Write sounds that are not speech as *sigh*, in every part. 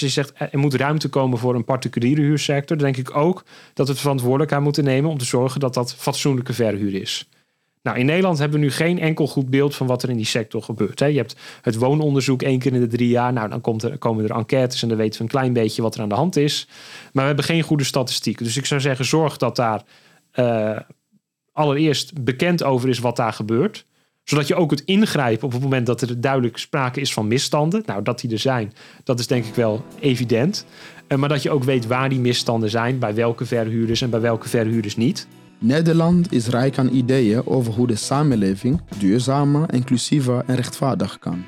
dus je zegt er moet ruimte komen voor een particuliere huursector. Dan denk ik ook dat we verantwoordelijkheid moeten nemen om te zorgen dat dat fatsoenlijke verhuur is. Nou, in Nederland hebben we nu geen enkel goed beeld van wat er in die sector gebeurt. Hè. Je hebt het woononderzoek één keer in de drie jaar. Nou, dan komt er, komen er enquêtes en dan weten we een klein beetje wat er aan de hand is. Maar we hebben geen goede statistieken. Dus ik zou zeggen, zorg dat daar uh, allereerst bekend over is wat daar gebeurt zodat je ook het ingrijpen op het moment dat er duidelijk sprake is van misstanden. Nou, dat die er zijn, dat is denk ik wel evident. Uh, maar dat je ook weet waar die misstanden zijn, bij welke verhuurders en bij welke verhuurders niet. Nederland is rijk aan ideeën over hoe de samenleving duurzamer, inclusiever en rechtvaardig kan.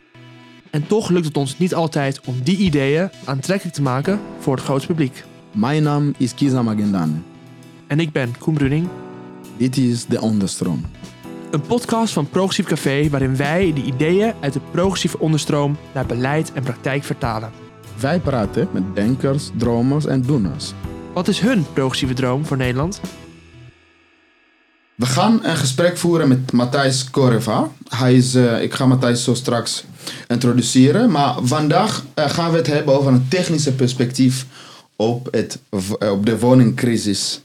En toch lukt het ons niet altijd om die ideeën aantrekkelijk te maken voor het grootste publiek. Mijn naam is Kiza Magendane. En ik ben Koen Bruning. Dit is De Onderstroom. Een podcast van Progressief Café waarin wij de ideeën uit de progressieve onderstroom naar beleid en praktijk vertalen. Wij praten met denkers, dromers en doeners. Wat is hun progressieve droom voor Nederland? We gaan een gesprek voeren met Matthijs Koreva. Hij is, uh, ik ga Matthijs zo straks introduceren. Maar vandaag uh, gaan we het hebben over een technische perspectief op, het, op de woningcrisis.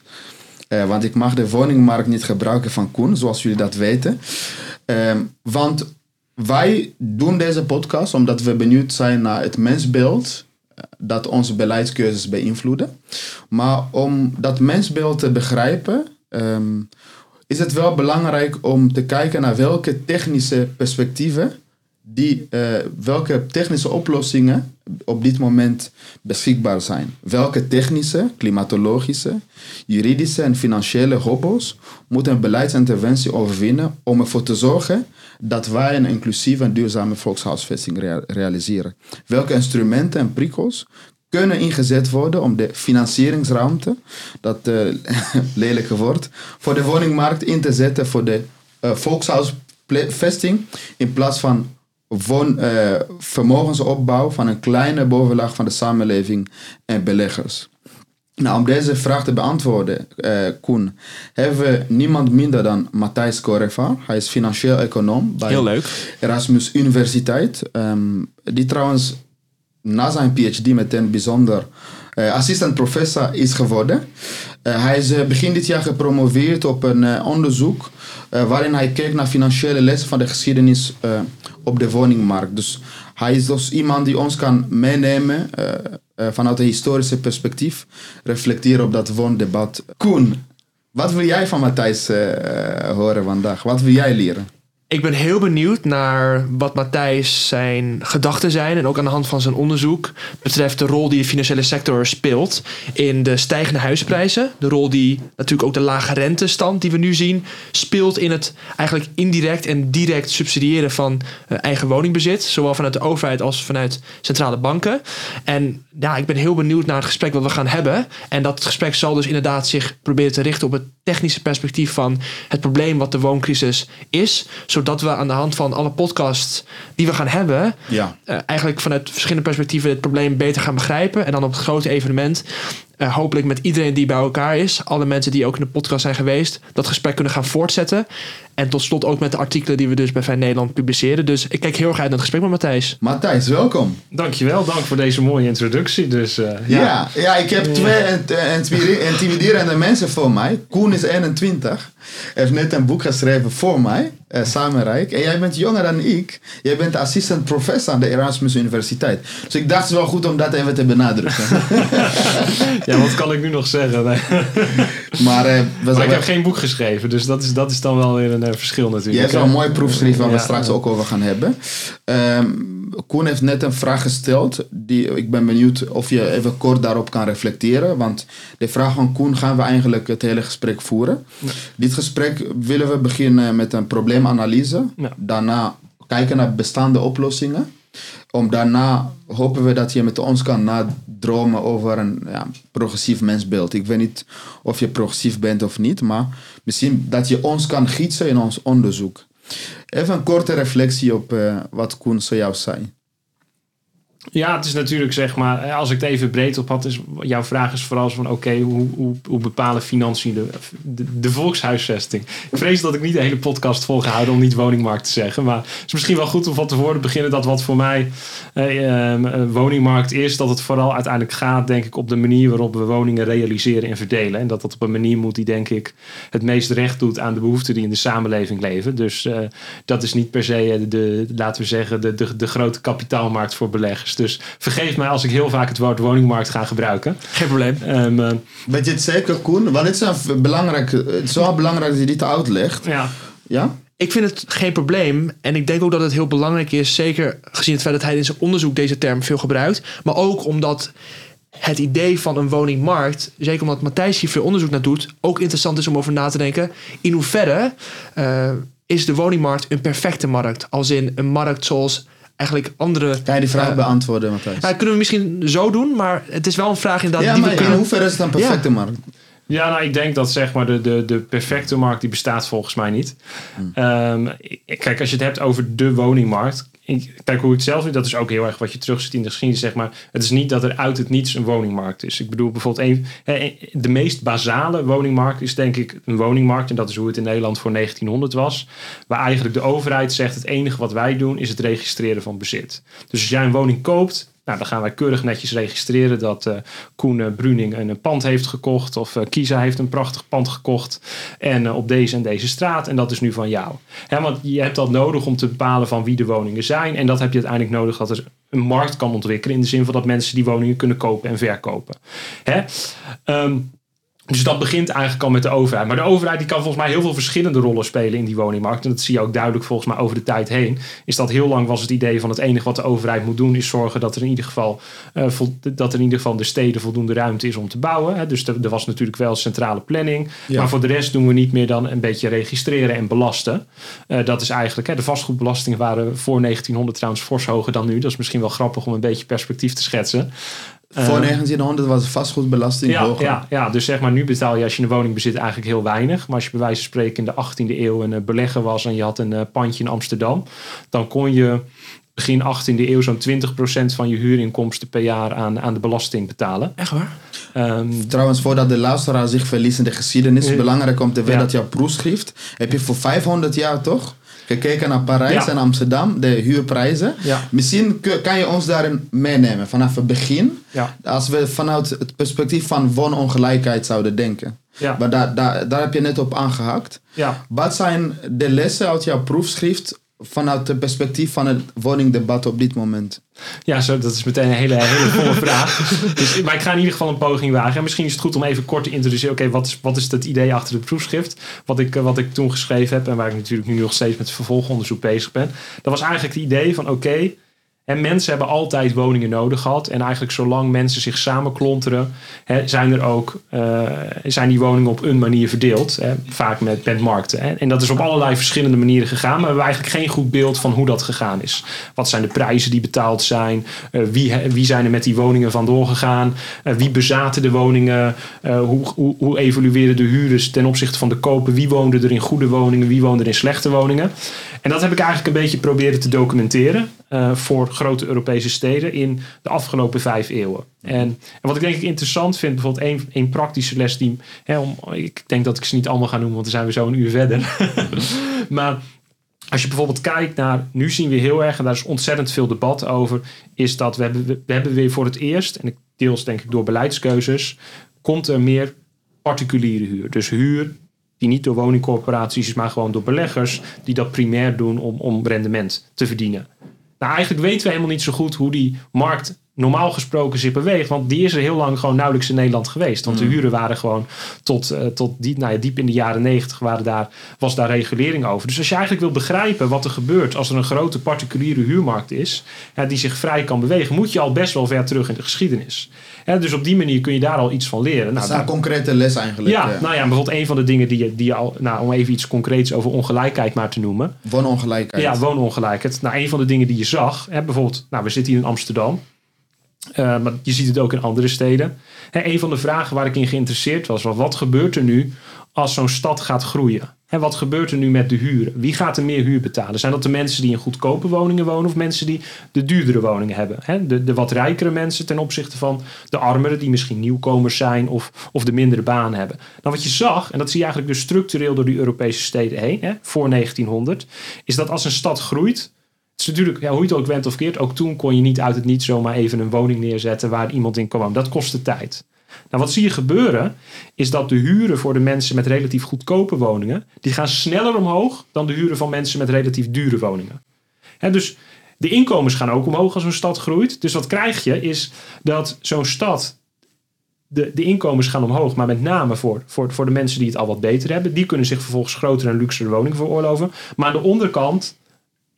Uh, want ik mag de woningmarkt niet gebruiken van Koen, zoals jullie dat weten. want wij doen deze podcast omdat we benieuwd zijn naar het mensbeeld dat onze beleidskeuzes beïnvloeden. Maar om dat mensbeeld te begrijpen, um, is het wel belangrijk om te kijken naar welke technische perspectieven, die, uh, welke technische oplossingen op dit moment beschikbaar zijn. Welke technische, klimatologische, juridische en financiële hobbels moet een beleidsinterventie overwinnen om ervoor te zorgen dat wij een inclusieve en duurzame volkshuisvesting realiseren? Welke instrumenten en prikkels kunnen ingezet worden om de financieringsruimte, dat uh, *laughs* lelijke woord, voor de woningmarkt in te zetten voor de uh, volkshuisvesting in plaats van woon, uh, vermogensopbouw van een kleine bovenlaag van de samenleving en beleggers. Nou, om deze vraag te beantwoorden, uh, Koen, hebben we niemand minder dan Matthijs Correva. Hij is financieel econoom bij Heel leuk. Erasmus Universiteit. Um, die trouwens na zijn PhD meteen bijzonder uh, assistant professor is geworden. Uh, hij is begin dit jaar gepromoveerd op een onderzoek waarin hij keek naar financiële lessen van de geschiedenis op de woningmarkt. Dus hij is dus iemand die ons kan meenemen vanuit een historische perspectief, reflecteren op dat woondebat. Koen, wat wil jij van Matthijs horen vandaag? Wat wil jij leren? Ik ben heel benieuwd naar wat Matthijs zijn gedachten zijn. En ook aan de hand van zijn onderzoek betreft de rol die de financiële sector speelt in de stijgende huisprijzen. De rol die natuurlijk ook de lage rentestand die we nu zien speelt in het eigenlijk indirect en direct subsidiëren van uh, eigen woningbezit. Zowel vanuit de overheid als vanuit centrale banken. En ja, ik ben heel benieuwd naar het gesprek wat we gaan hebben. En dat gesprek zal dus inderdaad zich proberen te richten op het technische perspectief van het probleem wat de wooncrisis is zodat we aan de hand van alle podcasts die we gaan hebben, ja. Uh, eigenlijk vanuit verschillende perspectieven het probleem beter gaan begrijpen. En dan op het grote evenement uh, hopelijk met iedereen die bij elkaar is, alle mensen die ook in de podcast zijn geweest, dat gesprek kunnen gaan voortzetten. En tot slot ook met de artikelen die we dus bij Fijn Nederland publiceren. Dus ik kijk heel erg uit naar het gesprek met Matthijs. Matthijs, welkom. Dankjewel, dank voor deze mooie introductie. Dus, uh, ja. ja. Ja, ik heb twee *laughs* intimiderende mensen voor mij. Koen is 21, heeft net een boek geschreven voor mij, uh, Samenrijk. En jij bent jonger dan ik. Jij bent assistant professor aan de Erasmus Universiteit. Dus ik dacht het is wel goed om dat even te benadrukken. *laughs* ja, wat kan ik nu nog zeggen? *laughs* Nee. Maar, uh, maar ik heb geen boek geschreven, dus dat is, dat is dan wel weer een uh, verschil natuurlijk. Je hebt wel een mooi proefschrift waar we straks ook over gaan hebben. Um, Koen heeft net een vraag gesteld. Die, ik ben benieuwd of je even kort daarop kan reflecteren. Want de vraag van Koen gaan we eigenlijk het hele gesprek voeren. Ja. Dit gesprek willen we beginnen met een probleemanalyse. Ja. Daarna kijken naar bestaande oplossingen om daarna hopen we dat je met ons kan nadromen over een ja, progressief mensbeeld. Ik weet niet of je progressief bent of niet, maar misschien dat je ons kan gietsen in ons onderzoek. Even een korte reflectie op uh, wat Koen zojuist zei. Ja, het is natuurlijk zeg maar, eh, als ik het even breed op had, is jouw vraag is vooral van oké, hoe, hoe, hoe bepalen financiën de, de, volkshuisvesting? Ik vrees dat ik niet de hele podcast volgehouden om niet woningmarkt te zeggen, maar het is misschien wel goed om van tevoren te beginnen dat wat voor mij eh, eh, woningmarkt is, dat het vooral uiteindelijk gaat, denk ik, op de manier waarop we woningen realiseren en verdelen. En dat dat op een manier moet die, denk ik, het meest recht doet aan de behoeften die in de samenleving leven. Dus uh, dat is niet per se de, laten we zeggen, de, de, de grote kapitaalmarkt voor beleggers. Dus vergeef mij als ik heel vaak het woord woningmarkt ga gebruiken. Geen probleem. Um, uh, Weet je het zeker, Koen? Want het is, belangrijk, het is wel belangrijk dat je dit uitlegt. Ja. Ja? Ik vind het geen probleem. En ik denk ook dat het heel belangrijk is, zeker gezien het feit dat hij in zijn onderzoek deze term veel gebruikt. Maar ook omdat het idee van een woningmarkt, zeker omdat Matthijs hier veel onderzoek naar doet, ook interessant is om over na te denken. In hoeverre uh, is de woningmarkt een perfecte markt? Als in een markt zoals eigenlijk andere... Kan je die vraag uh, beantwoorden, Matthijs? Kunnen we misschien zo doen, maar het is wel een vraag inderdaad ja, die maar we kunnen... in hoeverre is het een perfecte markt? Ja, nou, ik denk dat zeg maar de, de, de perfecte markt die bestaat volgens mij niet. Um, kijk, als je het hebt over de woningmarkt. Ik, kijk hoe ik het zelf zie, dat is ook heel erg wat je terugziet in de geschiedenis. Zeg maar. Het is niet dat er uit het niets een woningmarkt is. Ik bedoel bijvoorbeeld, een, de meest basale woningmarkt is denk ik een woningmarkt. En dat is hoe het in Nederland voor 1900 was. Waar eigenlijk de overheid zegt, het enige wat wij doen is het registreren van bezit. Dus als jij een woning koopt, nou, dan gaan wij keurig netjes registreren dat uh, Koen uh, Bruning een pand heeft gekocht. Of uh, Kisa heeft een prachtig pand gekocht. En op deze en deze straat. En dat is nu van jou. Hè, want je hebt dat nodig om te bepalen van wie de woningen zijn. En dat heb je uiteindelijk nodig dat er een markt kan ontwikkelen. In de zin van dat mensen die woningen kunnen kopen en verkopen. Hè? Um, dus dat begint eigenlijk al met de overheid. Maar de overheid die kan volgens mij heel veel verschillende rollen spelen in die woningmarkt. En dat zie je ook duidelijk volgens mij over de tijd heen. Is dat heel lang was het idee van het enige wat de overheid moet doen... is zorgen dat er in ieder geval, uh, dat er in ieder geval de steden voldoende ruimte is om te bouwen. Hè. Dus er, was natuurlijk wel centrale planning. Ja. Maar voor de rest doen we niet meer dan een beetje registreren en belasten. Uh, dat is eigenlijk, hè, de vastgoedbelastingen waren voor 1900 trouwens fors hoger dan nu. Dat is misschien wel grappig om een beetje perspectief te schetsen. Voor 1900 was vastgoedbelasting ja, hoger. Ja, ja, dus zeg maar nu betaal je als je een woning bezit eigenlijk heel weinig. Maar als je bij wijze van spreken in de 18e eeuw een belegger was en je had een pandje in Amsterdam, dan kon je begin 18e eeuw zo'n 20% van je huurinkomsten per jaar aan, aan de belasting betalen. Echt waar? Um, Trouwens, voordat de luisteraar zich verliest in de geschiedenis, is het belangrijk om te weten ja. dat jouw proefschrift heb je voor 500 jaar toch? Gekeken naar Parijs en Amsterdam, de huurprijzen. Misschien kan je ons daarin meenemen vanaf het begin. Als we vanuit het perspectief van wonongelijkheid zouden denken. Ja. Maar daar, daar, daar heb je net op aangehakt. Ja. Wat zijn de lessen uit jouw proefschrift vanuit het perspectief van het woningdebat op dit moment? Ja, zo, dat is meteen een hele, hele volle *laughs* vraag. Dus, maar ik ga in ieder geval een poging wagen. En misschien is het goed om even kort te introduceren. Oké, wat, is, wat is het idee achter het proefschrift? Wat ik, eh, wat ik toen geschreven heb en waar ik natuurlijk nu nog steeds met vervolgonderzoek bezig ben. Dat was eigenlijk het idee van oké, en mensen hebben altijd woningen nodig gehad. En eigenlijk zolang mensen zich samenklonteren, hè, zijn er ook eh, zijn die woningen op een manier verdeeld. Hè, vaak met, met markten. En dat is op allerlei verschillende manieren gegaan. Maar we hebben eigenlijk geen goed beeld van hoe dat gegaan is. Wat zijn de prijzen die betaald zijn? Eh, wie, wie zijn er met die woningen vandoor gegaan? Eh, wie bezaten de woningen? Hoe, hoe, hoe evolueerden de huurders ten opzichte van de kopen? Wie woonde er in goede woningen? Wie woonde er in slechte woningen? En dat heb ik eigenlijk een beetje proberen te documenteren voor grote Europese steden in de afgelopen vijf eeuwen. En, en wat ik denk ik interessant vind, bijvoorbeeld één, één praktische les die, hè, om, ik denk dat ik ze niet allemaal ga noemen, want dan zijn we zo een uur verder. *laughs* maar als je bijvoorbeeld kijkt naar, nu zien we heel erg, en daar is ontzettend veel debat over, is dat we hebben, we hebben weer voor het eerst, en ik deels denk ik door beleidskeuzes, komt er meer particuliere huur. Dus huur die niet door woningcorporaties is, maar gewoon door beleggers die dat primair doen om, om rendement te verdienen. Nou, eigenlijk weten we helemaal niet zo goed hoe die markt normaal gesproken zich beweegt. Want die is er heel lang gewoon nauwelijks in Nederland geweest. Want de huren waren gewoon tot, uh, tot diep, nou ja, diep in de jaren negentig waren daar, was daar regulering over. Dus als je eigenlijk wil begrijpen wat er gebeurt als er een grote particuliere huurmarkt is, ja, die zich vrij kan bewegen, moet je al best wel ver terug in de geschiedenis. Ja, dus op die manier kun je daar al iets van leren. Dat Nou, is een daar- concrete les eigenlijk. ja, eh, nou ja, bijvoorbeeld een van de dingen die je, die je al, nou, om even iets concreets over ongelijkheid maar te noemen. Wonongelijkheid. Ja, woonongelijkheid. Nou, een van de dingen die je zag, hè, bijvoorbeeld, nou, we zitten hier in Amsterdam. Eh, maar je ziet het ook in andere steden. Een van de vragen waar ik in geïnteresseerd was, was wat gebeurt er nu als zo'n stad gaat groeien? En wat gebeurt er nu met de huren? Wie gaat er meer huur betalen? Zijn dat de mensen die in goedkope woningen wonen of mensen die de duurdere woningen hebben? De, de wat rijkere mensen ten opzichte van de armeren die misschien nieuwkomers zijn of, of de mindere baan hebben. Nou, wat je zag, en dat zie je eigenlijk dus structureel door die Europese steden heen, voor 1900, is dat als een stad groeit, is natuurlijk, hoe je het ook went of keert, ook toen kon je niet uit het niet zomaar even een woning neerzetten waar iemand in kwam. Dat kostte tijd. Nou, wat zie je gebeuren, is dat de huren voor de mensen met relatief goedkope woningen, die gaan sneller omhoog dan de huren van mensen met relatief dure woningen. Hè, dus de inkomens gaan ook omhoog als een stad groeit. Dus wat krijg je, is dat zo'n stad, de, de inkomens gaan omhoog, maar met name voor, voor, voor de mensen die het al wat beter hebben, die kunnen zich vervolgens grotere en luxere woningen veroorloven. Maar aan de onderkant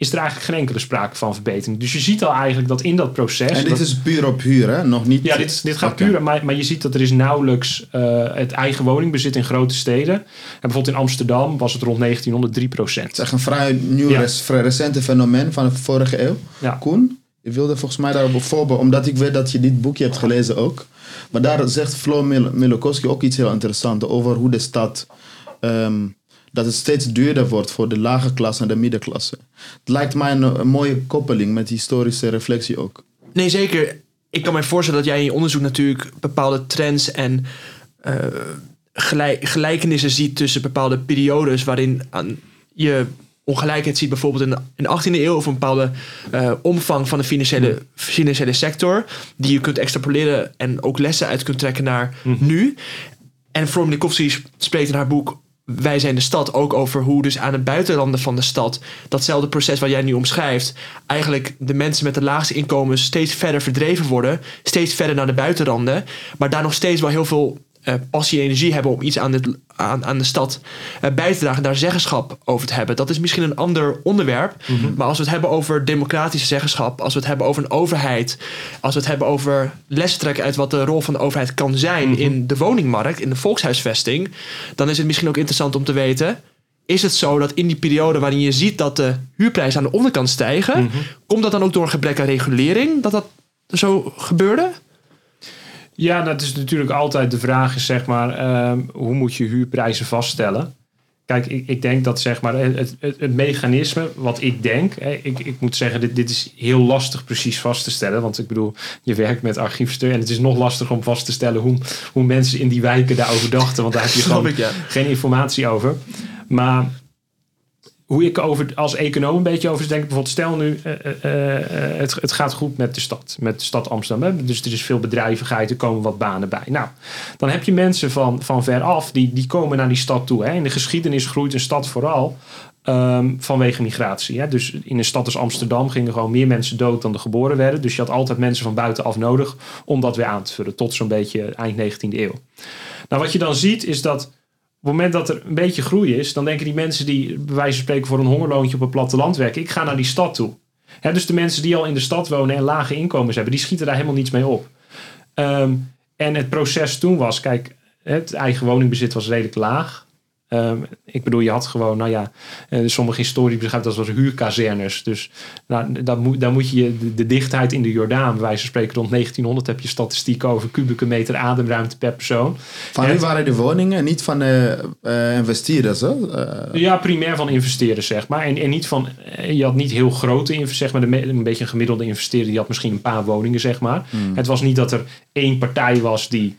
is er eigenlijk geen enkele sprake van verbetering. Dus je ziet al eigenlijk dat in dat proces. En dit dat- is puur op huur, hè? Nog niet... ja, dit, dit gaat puur, maar, maar je ziet dat er is nauwelijks eh, het eigen woningbezit in grote steden. En bijvoorbeeld in Amsterdam was het rond 1903 procent. Het is echt een vrij nieuw, Ja. res- vrij recente fenomeen van de vorige eeuw. Ja. Koen, je wilde volgens mij daarop voorbeeld, omdat ik weet dat je dit boekje hebt gelezen ook. Maar daar zegt Flo Mil- ook iets heel interessants over hoe de stad, ehm, dat het steeds duurder wordt voor de lage klasse en de middenklasse. Het lijkt mij een, een mooie koppeling met historische reflectie ook. Nee, zeker. Ik kan me voorstellen dat jij in je onderzoek natuurlijk bepaalde trends en gelijk, gelijkenissen ziet tussen bepaalde periodes waarin aan, je ongelijkheid ziet, bijvoorbeeld in de, in de 18e eeuw of een bepaalde eh, omvang van de financiële, financiële sector, die je kunt extrapoleren en ook lessen uit kunt trekken naar nu. En Minkowski spreekt in haar boek Wij zijn de stad ook over hoe dus aan de buitenranden van de stad datzelfde proces wat jij nu omschrijft, eigenlijk de mensen met de laagste inkomens steeds verder verdreven worden, steeds verder naar de buitenranden, maar daar nog steeds wel heel veel eh, passie en energie hebben om iets aan, dit, aan, aan de stad eh, bij te dragen, daar zeggenschap over te hebben. Dat is misschien een ander onderwerp, maar als we het hebben over democratische zeggenschap, als we het hebben over een overheid, als we het hebben over lessen trekken uit wat de rol van de overheid kan zijn in de woningmarkt, in de volkshuisvesting, dan is het misschien ook interessant om te weten. Is het zo dat in die periode waarin je ziet dat de huurprijzen aan de onderkant stijgen, komt dat dan ook door een gebrek aan regulering dat dat zo gebeurde? Ja, dat is natuurlijk altijd de vraag, is zeg maar, ehm, hoe moet je huurprijzen vaststellen? Kijk, ik, ik denk dat zeg maar, het, het, het mechanisme wat ik denk, hè, ik, ik moet zeggen, dit, dit is heel lastig precies vast te stellen. Want ik bedoel, je werkt met archiefstuur en het is nog lastiger om vast te stellen hoe, hoe mensen in die wijken daarover dachten. Want daar heb je *laughs* gewoon ik, ja. geen informatie over. Maar hoe ik over, als econoom een beetje over denk, bijvoorbeeld stel nu, eh, eh, eh, het, het gaat goed met de stad, met de stad Amsterdam. Hè? Dus er is veel bedrijvigheid, er komen wat banen bij. Nou, dan heb je mensen van, van ver af, die, die komen naar die stad toe. Hè? In de geschiedenis groeit een stad vooral ehm, vanwege migratie. Hè? Dus in een stad als Amsterdam gingen gewoon meer mensen dood dan er geboren werden. Dus je had altijd mensen van buitenaf nodig om dat weer aan te vullen, tot zo'n beetje eind 19e eeuw. Nou, wat je dan ziet is dat op het moment dat er een beetje groei is, dan denken die mensen die bij wijze van spreken voor een hongerloontje op het platteland werken, ik ga naar die stad toe. Dus de mensen die al in de stad wonen en lage inkomens hebben, die schieten daar helemaal niets mee op. Ehm, en het proces toen was, kijk, het eigen woningbezit was redelijk laag. Ehm, ik bedoel, je had gewoon, nou ja, eh, sommige historici beschrijven dat als huurkazernes. Dus nou, dan moet, dan moet je de, de dichtheid in de Jordaan, bij wijze van spreken rond 1900 heb je statistieken over kubieke meter ademruimte per persoon. Van wie waren de woningen? Niet van de eh, investeerders, hè? Eh, Ja, primair van investeerders, zeg maar. En, en niet van, eh, je had niet heel grote zeg maar, de een beetje een gemiddelde investeerder, die had misschien een paar woningen, zeg maar. Het was niet dat er één partij was die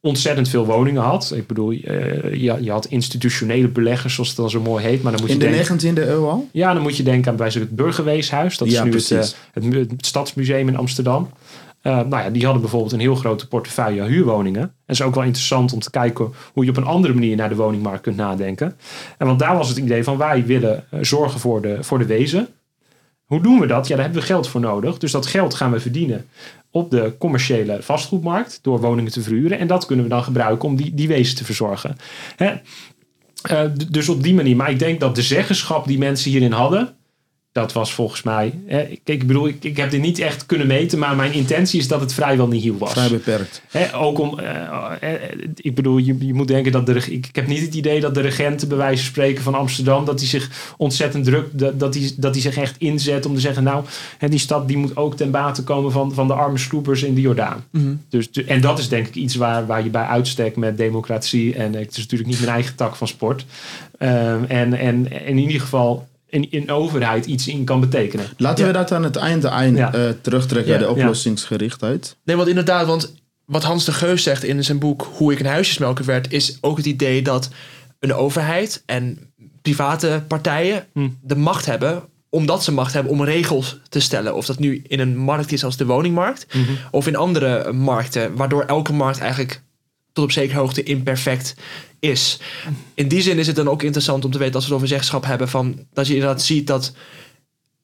ontzettend veel woningen had. Ik bedoel, eh, je, je had institutionele beleggers, zoals het dan zo mooi heet. Maar dan moet je in de denken, 19e eeuw al? ja, dan moet je denken aan bij het Burgerweeshuis. Dat is nu het, eh, het, mu- het Stadsmuseum in Amsterdam. Eh, nou ja, die hadden bijvoorbeeld een heel grote portefeuille aan huurwoningen. En het is ook wel interessant om te kijken hoe je op een andere manier naar de woningmarkt kunt nadenken. En want daar was het idee van wij willen zorgen voor de, voor de wezen. Hoe doen we dat? Ja, daar hebben we geld voor nodig. Dus dat geld gaan we verdienen op de commerciële vastgoedmarkt door woningen te verhuren. En dat kunnen we dan gebruiken om die, die wezen te verzorgen. Hè? Eh, dus op die manier. Maar ik denk dat de zeggenschap die mensen hierin hadden, Dat was volgens mij. Hè, ik, ik bedoel, ik, ik heb dit niet echt kunnen meten, maar mijn intentie is dat het vrijwel nihil was. Vrij beperkt. Hè, ook om, eh, eh, ik bedoel, je, je moet denken dat de ik, ik heb niet het idee dat de regenten bij wijze van spreken van Amsterdam dat hij zich ontzettend druk dat, dat hij dat hij zich echt inzet om te zeggen, nou, hè, die stad die moet ook ten bate komen van, van de arme sloepers in de Jordaan. Dus, de- en dat is denk ik iets waar, waar je bij uitstek met democratie en eh, het is natuurlijk niet mijn eigen tak van sport. Ehm, en, en in ieder geval in, in overheid iets in kan betekenen. Laten Ja. we dat aan het einde eind, Ja. eh, terugtrekken, Ja, de ja. oplossingsgerichtheid. Nee, want inderdaad, want wat Hans de Geus zegt in zijn boek Hoe ik een huisjesmelker werd, is ook het idee dat een overheid en private partijen Hm. de macht hebben, omdat ze macht hebben om regels te stellen. Of dat nu in een markt is als de woningmarkt, of in andere markten, waardoor elke markt eigenlijk tot op zekere hoogte imperfect is. In die zin is het dan ook interessant om te weten als we het over zeggenschap hebben, van, dat je inderdaad ziet dat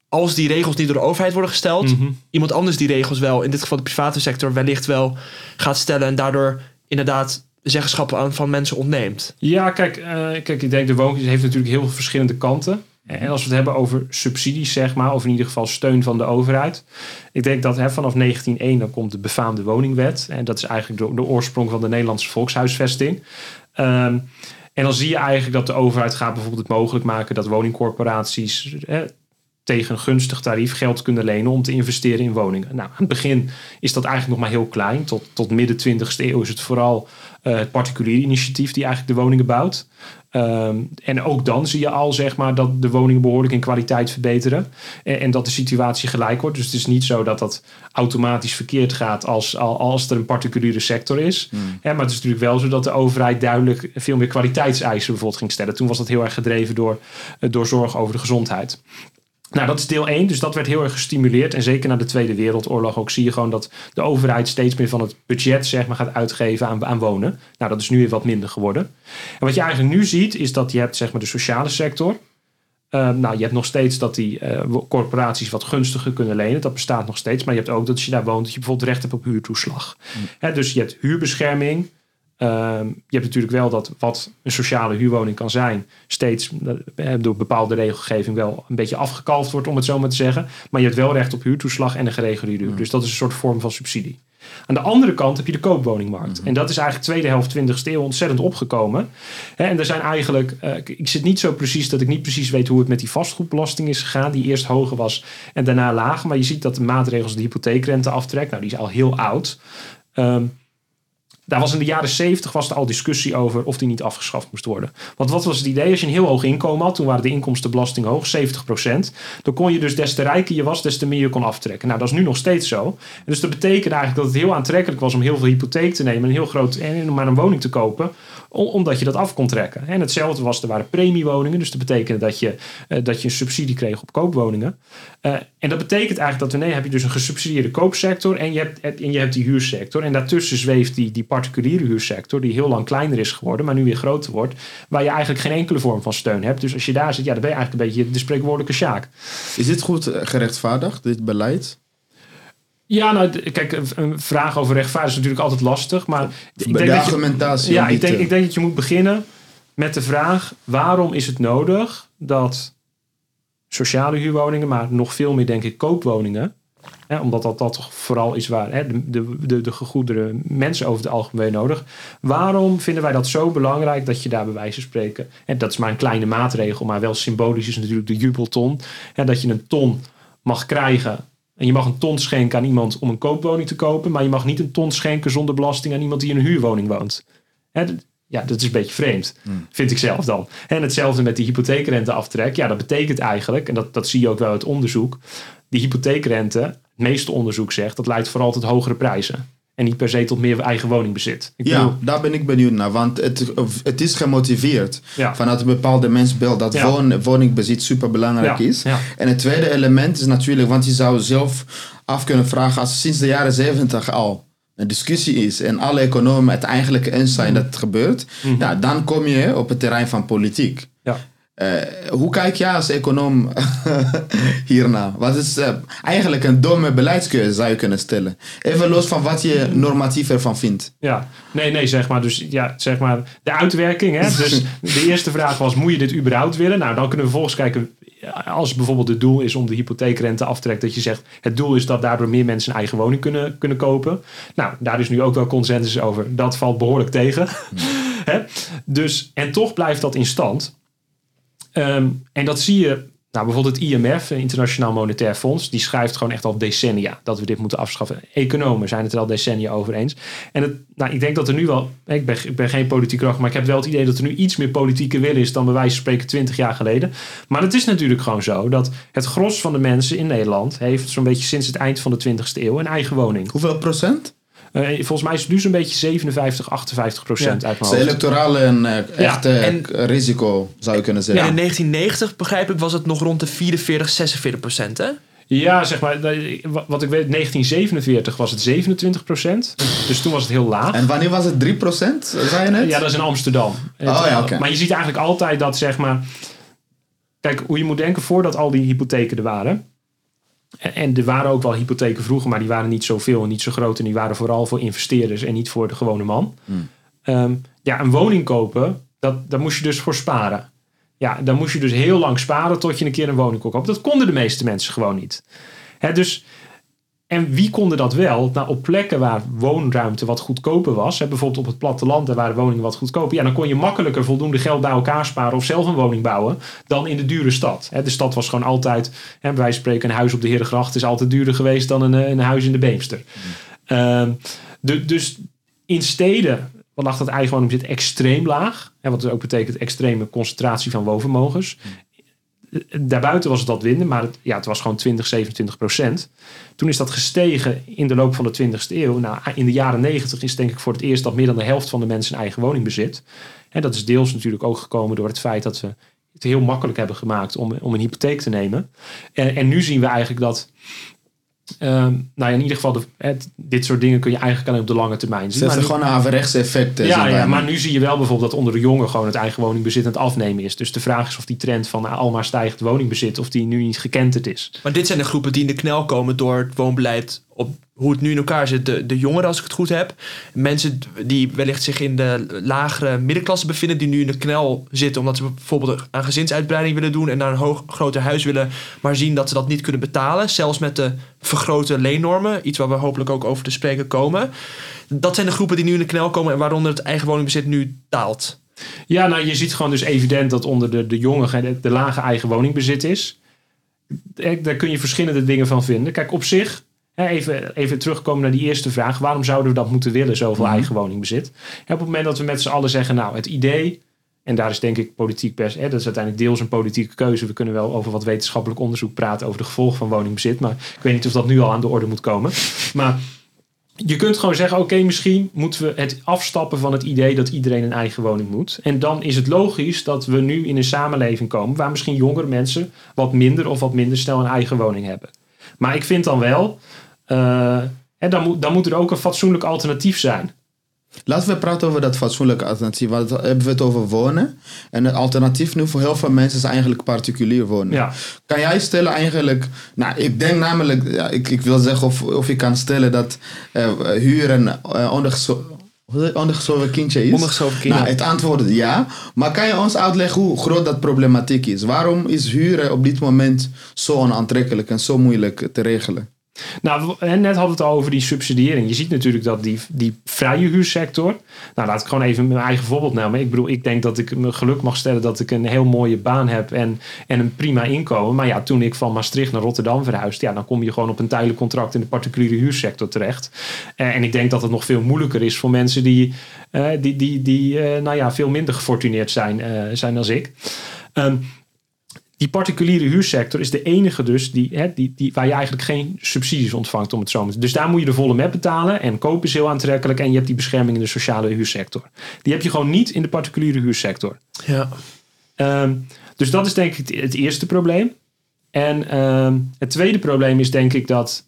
als die regels niet door de overheid worden gesteld, Mhm. iemand anders die regels wel, in dit geval de private sector, wellicht wel gaat stellen en daardoor inderdaad zeggenschap aan van mensen ontneemt. Ja, kijk, eh, kijk, ik denk de wooncrisis heeft natuurlijk heel veel verschillende kanten. En als we het hebben over subsidies, zeg maar, of in ieder geval steun van de overheid. Ik denk dat hè, vanaf 1901 dan komt de befaamde woningwet. En dat is eigenlijk de, de oorsprong van de Nederlandse volkshuisvesting. Ehm, en dan zie je eigenlijk dat de overheid gaat bijvoorbeeld het mogelijk maken dat woningcorporaties tegen een gunstig tarief geld kunnen lenen om te investeren in woningen. Nou, aan het begin is dat eigenlijk nog maar heel klein. Tot, tot midden 20e eeuw is het vooral eh, het particuliere initiatief die eigenlijk de woningen bouwt. Ehm, en ook dan zie je al zeg maar, dat de woningen behoorlijk in kwaliteit verbeteren. En, en dat de situatie gelijk wordt. Dus het is niet zo dat dat automatisch verkeerd gaat als, al- als er een particuliere sector is. Hè, maar het is natuurlijk wel zo dat de overheid duidelijk veel meer kwaliteitseisen bijvoorbeeld ging stellen. Toen was dat heel erg gedreven door, eh, door zorg over de gezondheid. Nou, dat is deel 1, dus dat werd heel erg gestimuleerd. En zeker na de Tweede Wereldoorlog ook zie je gewoon dat de overheid steeds meer van het budget zeg maar, gaat uitgeven aan, aan wonen. Nou, dat is nu weer wat minder geworden. En wat je eigenlijk nu ziet, is dat je hebt zeg maar, de sociale sector. Eh, nou, je hebt nog steeds dat die eh, corporaties wat gunstiger kunnen lenen. Dat bestaat nog steeds. Maar je hebt ook dat als je daar woont, dat je bijvoorbeeld recht hebt op huurtoeslag. Hè, dus je hebt huurbescherming. Ehm, je hebt natuurlijk wel dat wat een sociale huurwoning kan zijn, steeds eh, door bepaalde regelgeving wel een beetje afgekalfd wordt, om het zo maar te zeggen. Maar je hebt wel recht op huurtoeslag en een geregelde huur. Dus dat is een soort vorm van subsidie. Aan de andere kant heb je de koopwoningmarkt. En dat is eigenlijk tweede helft 20e eeuw ontzettend opgekomen. Hè, en er zijn eigenlijk, eh, ik zit niet zo precies dat ik niet precies weet hoe het met die vastgoedbelasting is gegaan, die eerst hoger was en daarna lager. Maar je ziet dat de maatregels de hypotheekrente aftrekt, nou die is al heel oud. Ehm, daar was in de jaren 70 was er al discussie over of die niet afgeschaft moest worden. Want wat was het idee? Als je een heel hoog inkomen had, toen waren de inkomstenbelasting hoog, 70%. Dan kon je dus des te rijker je was, des te meer je kon aftrekken. Nou, dat is nu nog steeds zo. En dus dat betekent eigenlijk dat het heel aantrekkelijk was om heel veel hypotheek te nemen, een heel groot en maar een woning te kopen, omdat je dat af kon trekken. En hetzelfde was, er waren premiewoningen, dus dat betekende dat je, eh, dat je een subsidie kreeg op koopwoningen. Eh, en dat betekent eigenlijk dat nee, heb je dus een gesubsidieerde koopsector en je hebt, en je hebt die huursector. En daartussen zweeft die, die particuliere huursector, die heel lang kleiner is geworden, maar nu weer groter wordt, waar je eigenlijk geen enkele vorm van steun hebt. Dus als je daar zit, ja, dan ben je eigenlijk een beetje de spreekwoordelijke sjaak. Is dit goed eh, gerechtvaardigd, dit beleid? Ja, nou, kijk, een- vraag over rechtvaardig is natuurlijk altijd lastig, maar ik denk de dat je, argumentatie. ja, ik denk, ik denk dat je moet beginnen met de vraag: waarom is het nodig dat sociale huurwoningen, maar nog veel meer, denk ik, koopwoningen, hè, omdat dat, dat toch vooral is waar hè, de, de, de, de gegoedere mensen over het algemeen nodig. Waarom vinden wij dat zo belangrijk dat je daar bij wijze van spreken, en dat is maar een kleine maatregel, maar wel symbolisch is natuurlijk de jubelton, hè, dat je een ton mag krijgen. En je mag een ton schenken aan iemand om een koopwoning te kopen, maar je mag niet een ton schenken zonder belasting aan iemand die in een huurwoning woont. Hè, ja, dat is een beetje vreemd, vind ik zelf dan. En hetzelfde met die hypotheekrenteaftrek. Ja, dat betekent eigenlijk, en dat, dat zie je ook wel uit onderzoek, die hypotheekrente, het meeste onderzoek zegt, dat leidt vooral tot hogere prijzen. En niet per se tot meer eigen woningbezit. Ik Ja, bedoel, daar ben ik benieuwd naar. Want het, het is gemotiveerd Ja. vanuit een bepaalde mensbeeld dat Ja. woon, woningbezit super belangrijk Ja, is. En het tweede element is natuurlijk, want je zou zelf af kunnen vragen als sinds de jaren zeventig al een discussie is en alle economen het eigenlijk eens zijn Mhm. dat het gebeurt, ja, dan kom je op het terrein van politiek. ja. Eh, hoe kijk jij als econoom *laughs* hierna? Wat is eh, eigenlijk een domme beleidskeuze zou je kunnen stellen? Even los van wat je normatief ervan vindt. Ja, nee, nee, zeg maar. Dus ja, zeg maar de uitwerking. Hè? Dus *laughs* de eerste vraag was: moet je dit überhaupt willen? Nou, dan kunnen we vervolgens kijken. als bijvoorbeeld het doel is om de hypotheekrente af te trekken, dat je zegt het doel is dat daardoor meer mensen een eigen woning kunnen, kunnen kopen. Nou, daar is nu ook wel consensus over. Dat valt behoorlijk tegen. *laughs* Hè? dus, en toch blijft dat in stand. Ehm, en dat zie je nou, bijvoorbeeld het IMF, Internationaal Monetair Fonds, die schrijft gewoon echt al decennia dat we dit moeten afschaffen. Economen zijn het er al decennia over eens. En het, nou, ik denk dat er nu wel, ik ben, geen politiek kracht, maar ik heb wel het idee dat er nu iets meer politieke wil is dan bij wijze van spreken 20 jaar geleden. Maar het is natuurlijk gewoon zo dat het gros van de mensen in Nederland heeft zo'n beetje sinds het eind van de 20e eeuw een eigen woning. Hoeveel procent? Uh, volgens mij is het nu zo'n beetje 57, 58 procent Ja. uit mijn Het is hoofd. electorale en eh, echte en- risico, zou je kunnen En zeggen. in 1990, begrijp ik, was het nog rond de 44, 46 procent, hè? Ja, zeg maar, dat- wat ik weet, 1947 was het 27 procent. Dus toen was het heel laag. En wanneer was het 3 procent, zei je net? Ja, dat is in Amsterdam. Oh ja, oké. Maar je ziet eigenlijk altijd dat, zeg maar... Kijk, hoe je moet denken voordat al die hypotheken er waren... En, er waren ook wel hypotheken vroeger, maar die waren niet zoveel en niet zo groot. En die waren vooral voor investeerders en niet voor de gewone man. Hmm. Ehm, ja, een woning kopen, dat, daar moest je dus voor sparen. Ja, dan moest je dus heel lang sparen tot je een keer een woning kon kopen. Dat konden de meeste mensen gewoon niet. Dus, en wie konden dat wel? Nou, op plekken waar woonruimte wat goedkoper was, hè, bijvoorbeeld op het platteland, daar waren woningen wat goedkoper, ja, dan kon je makkelijker voldoende geld bij elkaar sparen of zelf een woning bouwen dan in de dure stad. Hè, de stad was gewoon altijd, hè, van spreken, een huis op de Herengracht is altijd duurder geweest dan een, eh, een huis in de Beemster. Ehm, de, dus in steden lag dat eigen woningbezit extreem laag. Hè, wat dus ook betekent extreme concentratie van woonvermogens. Daarbuiten was het wat minder, maar het, ja, het was gewoon 20, 27 procent. Toen is dat gestegen in de loop van de 20ste eeuw. Nou, in de jaren 90 is denk ik voor het eerst dat meer dan de helft van de mensen een eigen woning bezit. En dat is deels natuurlijk ook gekomen door het feit dat we het heel makkelijk hebben gemaakt om, om een hypotheek te nemen. En, en nu zien we eigenlijk dat. Ehm, nou ja, in ieder geval, de, het, dit soort dingen kun je eigenlijk alleen op de lange termijn zien. Dat nu- gewoon een averechts effect. eh, ja, ja, maar nu zie je wel bijvoorbeeld dat onder de jongeren gewoon het eigen woningbezit aan het afnemen is. Dus de vraag is of die trend van nou, almaar stijgend woningbezit, of die nu niet gekenterd is. Maar dit zijn de groepen die in de knel komen door het woonbeleid op hoe het nu in elkaar zit. De, de jongeren, als ik het goed heb. Mensen die wellicht zich in de lagere middenklasse bevinden, die nu in de knel zitten omdat ze bijvoorbeeld aan gezinsuitbreiding willen doen en naar een hoog, groter huis willen, maar zien dat ze dat niet kunnen betalen. Zelfs met de vergrote leennormen, iets waar we hopelijk ook over te spreken komen. Dat zijn de groepen die nu in de knel komen en waaronder het eigen woningbezit nu daalt. Ja, nou je ziet gewoon dus evident dat onder de, de jongeren de, de lage eigen woningbezit is. Eh, Daar kun je verschillende dingen van vinden. Kijk, op zich, even, even terugkomen naar die eerste vraag. Waarom zouden we dat moeten willen, zoveel Mhm. eigen woningbezit? Op het moment dat we met z'n allen zeggen, nou het idee... En daar is denk ik politiek best, hè, dat is uiteindelijk deels een politieke keuze. We kunnen wel over wat wetenschappelijk onderzoek praten over de gevolgen van woningbezit. Maar ik weet niet of dat nu al aan de orde moet komen. Maar je kunt gewoon zeggen, oké, misschien moeten we het afstappen van het idee dat iedereen een eigen woning moet. En dan is het logisch dat we nu in een samenleving komen waar misschien jongere mensen wat minder of wat minder snel een eigen woning hebben. Maar ik vind dan wel, eh, hè, dan, moet, dan moet er ook een fatsoenlijk alternatief zijn. Laten we praten over dat fatsoenlijke alternatief. Want hebben we het over wonen. En het alternatief nu voor heel veel mensen is eigenlijk particulier wonen. Ja. Kan jij stellen eigenlijk... Nou, ik denk namelijk... Ja, ik, ik wil zeggen of, of je kan stellen dat eh, huren uh, kindje is. Ondergeschoven kindje. Nou, het antwoord is ja. Maar kan je ons uitleggen hoe groot dat problematiek is? Waarom is huren op dit moment zo onaantrekkelijk en zo moeilijk te regelen? Nou, en net hadden we het al over die subsidiëring. Je ziet natuurlijk dat die, die vrije huursector. Nou, laat ik gewoon even mijn eigen voorbeeld nemen. Ik bedoel, ik denk dat ik me geluk mag stellen dat ik een heel mooie baan heb en, en een prima inkomen. Maar ja, toen ik van Maastricht naar Rotterdam verhuisde, ja, dan kom je gewoon op een tijdelijk contract in de particuliere huursector terecht. Eh, en ik denk dat het nog veel moeilijker is voor mensen die, eh, die, die, die eh, nou ja, veel minder gefortuneerd zijn, zijn dan ik. Ehm, die particuliere huursector is de enige dus die, hè, die, die, waar je eigenlijk geen subsidies ontvangt om het zo te Dus daar moet je de volle map betalen en kopen is heel aantrekkelijk en je hebt die bescherming in de sociale huursector. Die heb je gewoon niet in de particuliere huursector. Ja. Ehm, dus dat is denk ik het, het eerste probleem. En ehm, het tweede probleem is denk ik dat.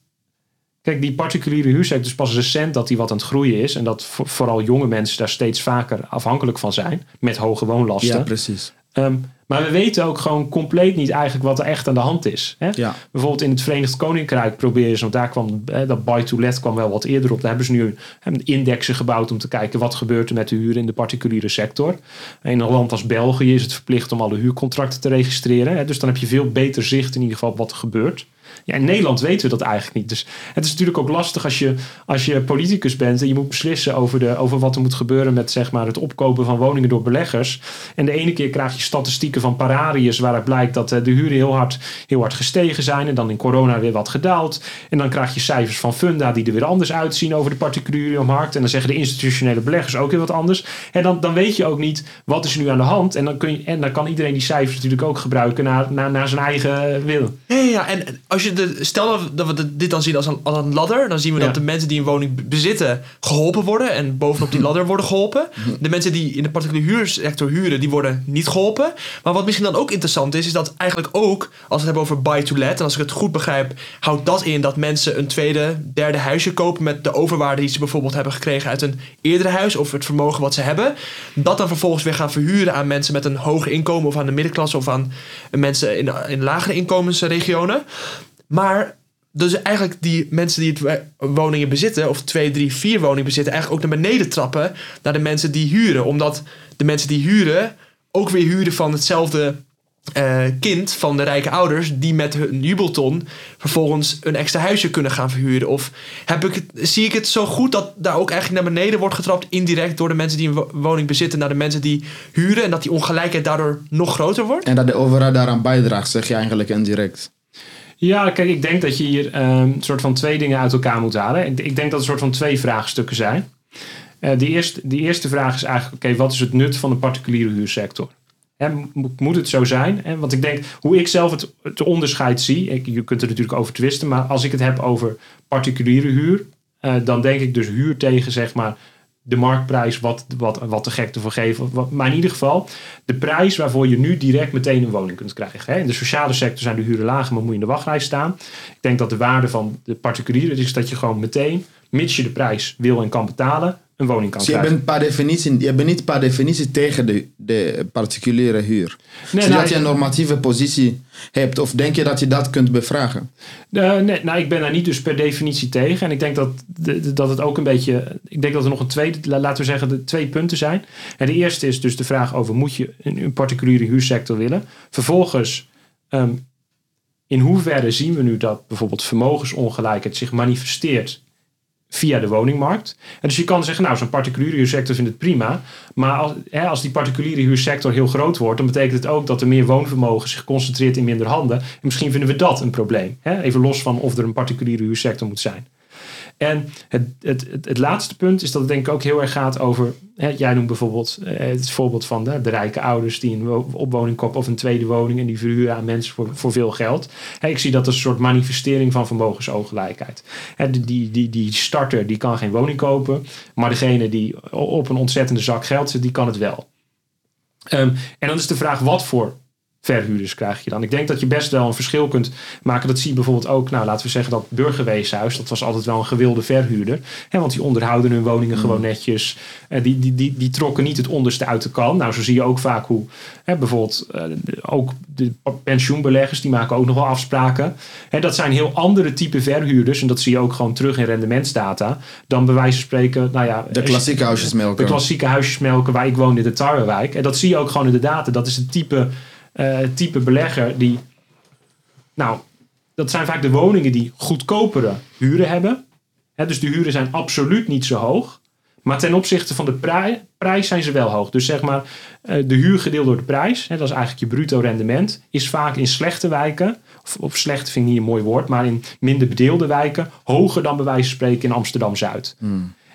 Kijk, die particuliere huursector is pas recent dat die wat aan het groeien is. En dat voor- vooral jonge mensen daar steeds vaker afhankelijk van zijn. Met hoge woonlasten. Ja, precies. Ehm, Maar we weten ook gewoon compleet niet eigenlijk wat er echt aan de hand is. Hè? Ja. Bijvoorbeeld in het Verenigd Koninkrijk proberen ze, want daar kwam hè, dat buy to let kwam wel wat eerder op. Daar hebben ze nu een indexen gebouwd om te kijken wat gebeurt er met de huur in de particuliere sector. In een land als België is het verplicht om alle huurcontracten te registreren. Hè? Dus dan heb je veel beter zicht in ieder geval op wat er gebeurt. Ja, in Nederland weten we dat eigenlijk niet. Dus het is natuurlijk ook lastig als je, als je politicus bent en je moet beslissen over, de, over wat er moet gebeuren met zeg maar, het opkopen van woningen door beleggers. En de ene keer krijg je statistieken van Pararius waaruit blijkt dat eh, de huren heel hard, heel hard gestegen zijn en dan in corona weer wat gedaald. En dan krijg je cijfers van Funda die er weer anders uitzien over de particuliere markt. En dan zeggen de institutionele beleggers ook weer wat anders. En dan, dan weet je ook niet wat is nu aan de hand. En dan, kun je, en dan kan iedereen die cijfers natuurlijk ook gebruiken naar, naar, naar zijn eigen wil. Ja, ja, en als je de, stel dat we- dit dan zien als een, als een ladder, dan zien we Ja. dat de mensen die een woning bezitten geholpen worden en bovenop die *laughs* ladder worden geholpen. De mensen die in de particuliere huursector huren, die worden niet geholpen. Maar wat misschien dan ook interessant is, is dat eigenlijk ook, als we het hebben over buy to let, en als ik het goed begrijp, houdt dat in dat mensen een tweede, derde huisje kopen met de overwaarde die ze bijvoorbeeld hebben gekregen uit een eerdere huis of het vermogen wat ze hebben. Dat dan vervolgens weer gaan verhuren aan mensen met een hoog inkomen of aan de middenklasse of aan mensen in, in lagere inkomensregionen. Maar dus eigenlijk die mensen die het wo- woningen bezitten, of twee, drie, vier woningen bezitten, eigenlijk ook naar beneden trappen naar de mensen die huren. Omdat de mensen die huren ook weer huren van hetzelfde eh, kind van de rijke ouders, die met hun jubelton vervolgens een extra huisje kunnen gaan verhuren. Of heb ik zie ik het zo goed dat daar ook eigenlijk naar beneden wordt getrapt, indirect door de mensen die een wo- woning bezitten naar de mensen die huren, en dat die ongelijkheid daardoor nog groter wordt? En dat de overheid daaraan bijdraagt, zeg je eigenlijk indirect. Ja, kijk, ik denk dat je hier ehm, een soort van twee dingen uit elkaar moet halen. Ik, denk dat er soort van twee vraagstukken zijn. Eh de, eerste, eerste vraag is eigenlijk, oké, wat is het nut van de particuliere huursector? Moet het zo zijn? Want ik denk, hoe ik zelf het, het onderscheid zie, ik, je kunt er natuurlijk over twisten, maar als ik het heb over particuliere huur, eh, dan denk ik dus huur tegen, zeg maar, de marktprijs, wat, wat, wat de gek ervoor geven. Wat- Maar in ieder geval, de prijs waarvoor je nu direct meteen een woning kunt krijgen. In de sociale sector zijn de huren lager, maar moet je in de wachtlijst staan. Ik denk dat de waarde van de particuliere is dat je gewoon meteen, mits je de prijs wil en kan betalen, een woning kan Dus je krijgen. bent, per definitie, je bent niet per definitie tegen de, de particuliere huur. Nee, Zodat nou, je een normatieve positie hebt. Of denk je dat je dat kunt bevragen? Eh, nee, nou, ik ben daar niet dus per definitie tegen. En ik denk dat, dat het ook een beetje. Ik denk dat er nog een tweede, la- laten we zeggen, de twee punten zijn. En de eerste is dus de vraag over: moet je een, een particuliere huursector willen? Vervolgens, ehm, in hoeverre zien we nu dat bijvoorbeeld vermogensongelijkheid zich manifesteert via de woningmarkt? En dus je kan zeggen, nou, zo'n particuliere huursector vindt het prima. Maar als, hè, als die particuliere huursector heel groot wordt, dan betekent het ook dat er meer woonvermogen zich concentreert in minder handen. En misschien vinden we dat een probleem. Hè? Even los van of er een particuliere huursector moet zijn. En het, het, het, laatste punt is dat het denk ik ook heel erg gaat over. Hè, jij noemt bijvoorbeeld eh, het voorbeeld van de, de rijke ouders die een wo- opwoning kopen of een tweede woning en die verhuren aan mensen voor, voor veel geld. Hè, ik zie dat als een soort manifestering van vermogensongelijkheid. Hè, die, die, die, die starter die kan geen woning kopen, maar degene die op een ontzettende zak geld zit, die kan het wel. Ehm, en dan is de vraag wat voor verhuurders krijg je dan. Ik denk dat je best wel een verschil kunt maken. Dat zie je bijvoorbeeld ook, nou laten we zeggen dat Burgerweeshuis, dat was altijd wel een gewilde verhuurder. Hè, want die onderhouden hun woningen gewoon netjes. Eh, die, die, die, die trokken niet het onderste uit de kan. Nou, zo zie je ook vaak hoe hè, bijvoorbeeld eh, de- ook de pensioenbeleggers, die maken ook nog wel afspraken. Hè, dat zijn heel andere type verhuurders. En dat zie je ook gewoon terug in rendementsdata. Dan bij wijze van spreken, nou ja... De klassieke de huisjesmelker. klassieke huisjesmelken waar ik woon in de Tarwewijk. En dat zie je ook gewoon in de data. Dat is het type, eh, type belegger die... Nou, dat zijn vaak de woningen die goedkopere huren hebben. Dus de huren zijn absoluut niet zo hoog. Maar ten opzichte van de prij- prijs zijn ze wel hoog. Dus zeg maar, eh, de huur gedeeld door de prijs, hè, dat is eigenlijk je bruto rendement, is vaak in slechte wijken, of, of slecht vind ik niet een mooi woord, maar in minder bedeelde wijken, hoger dan bij wijze van spreken in Amsterdam Zuid.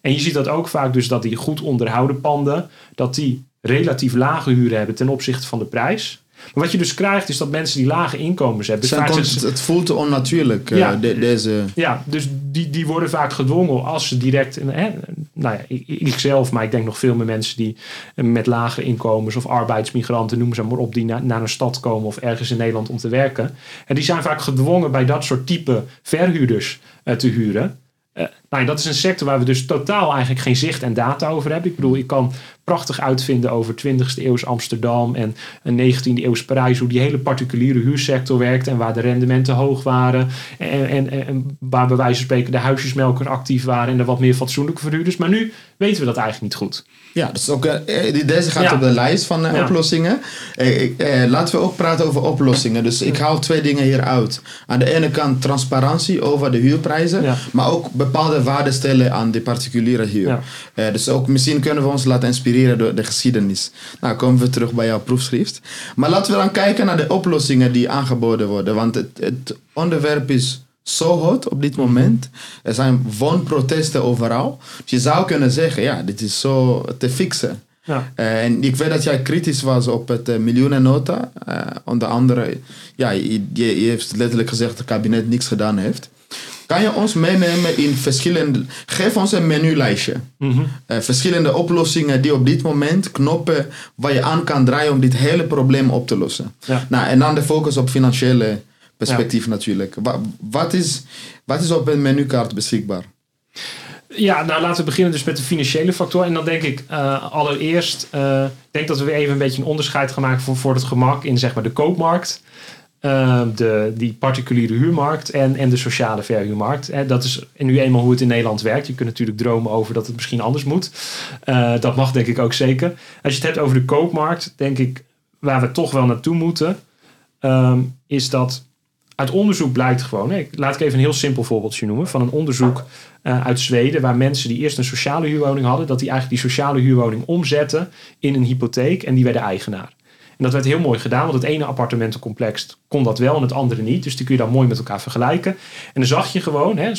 En je ziet dat ook vaak dus dat die goed onderhouden panden, dat die relatief lage huren hebben ten opzichte van de prijs. Maar wat je dus krijgt is dat mensen die lage inkomens hebben. Vaak ze- het voelt onnatuurlijk, eh, Ja. de- deze... ja, dus die, die worden vaak gedwongen als ze direct. Hè, nou ja, ik, ik zelf, maar ik denk nog veel meer mensen die met lagere inkomens of arbeidsmigranten, noem ze maar op, die na- naar een stad komen of ergens in Nederland om te werken. En die zijn vaak gedwongen bij dat soort type verhuurders eh, te huren. Eh, nou, ja, dat is een sector waar we dus totaal eigenlijk geen zicht en data over hebben. Ik bedoel, ik kan prachtig uitvinden over 20e eeuws Amsterdam en een 19e eeuws Parijs. Hoe die hele particuliere huursector werkt en waar de rendementen hoog waren. En, en, waar bij wijze van spreken de huisjesmelker actief waren en de wat meer fatsoenlijke verhuurders. Maar nu weten we dat eigenlijk niet goed. Ja, dus ook, eh, deze gaat Ja. op de lijst van eh, Ja. oplossingen. Eh, eh, laten we ook praten over oplossingen. Dus ik haal twee dingen hier uit. Aan de ene kant transparantie over de huurprijzen, Ja. maar ook bepaalde waarden stellen aan de particuliere huur. Eh, dus ook misschien kunnen we ons laten inspireren door de geschiedenis. Nou, komen we terug bij jouw proefschrift. Maar laten we dan kijken naar de oplossingen die aangeboden worden. Want het, het onderwerp is zo hot op dit moment. Er zijn woonprotesten overal. Dus je zou kunnen zeggen, ja, dit is zo te fixen. Ja. Eh, en ik weet dat jij kritisch was op het eh, miljoenennota. Eh, onder andere, ja, je, je, heeft letterlijk gezegd dat het kabinet niks gedaan heeft. Kan je ons meenemen in verschillende... Geef ons een menulijstje. Mhm. Verschillende oplossingen die op dit moment knoppen waar je aan kan draaien om dit hele probleem op te lossen. Ja. Nou, en dan de focus op financiële perspectief natuurlijk. Wa- wat, is, wat is op een menukaart beschikbaar? Ja, nou laten we beginnen dus met de financiële factor. En dan denk ik eh, allereerst, eh, denk dat we weer even een beetje een onderscheid gaan maken voor, voor het gemak in zeg maar de koopmarkt. eh, de, die particuliere huurmarkt en, en de sociale verhuurmarkt. Dat is nu eenmaal hoe het in Nederland werkt. Je kunt natuurlijk dromen over dat het misschien anders moet. Dat mag denk ik ook zeker. Als je het hebt over de koopmarkt, denk ik waar we toch wel naartoe moeten, ehm, is dat uit onderzoek blijkt gewoon, ik- laat ik even een heel simpel voorbeeldje noemen, van een onderzoek eh, uit Zweden, waar mensen die eerst een sociale huurwoning hadden, dat die eigenlijk die sociale huurwoning omzetten in een hypotheek en die werden eigenaar. En dat werd heel mooi gedaan, want het ene appartementencomplex kon dat wel en het andere niet. Dus die kun je dan mooi met elkaar vergelijken. En dan zag je gewoon, hè,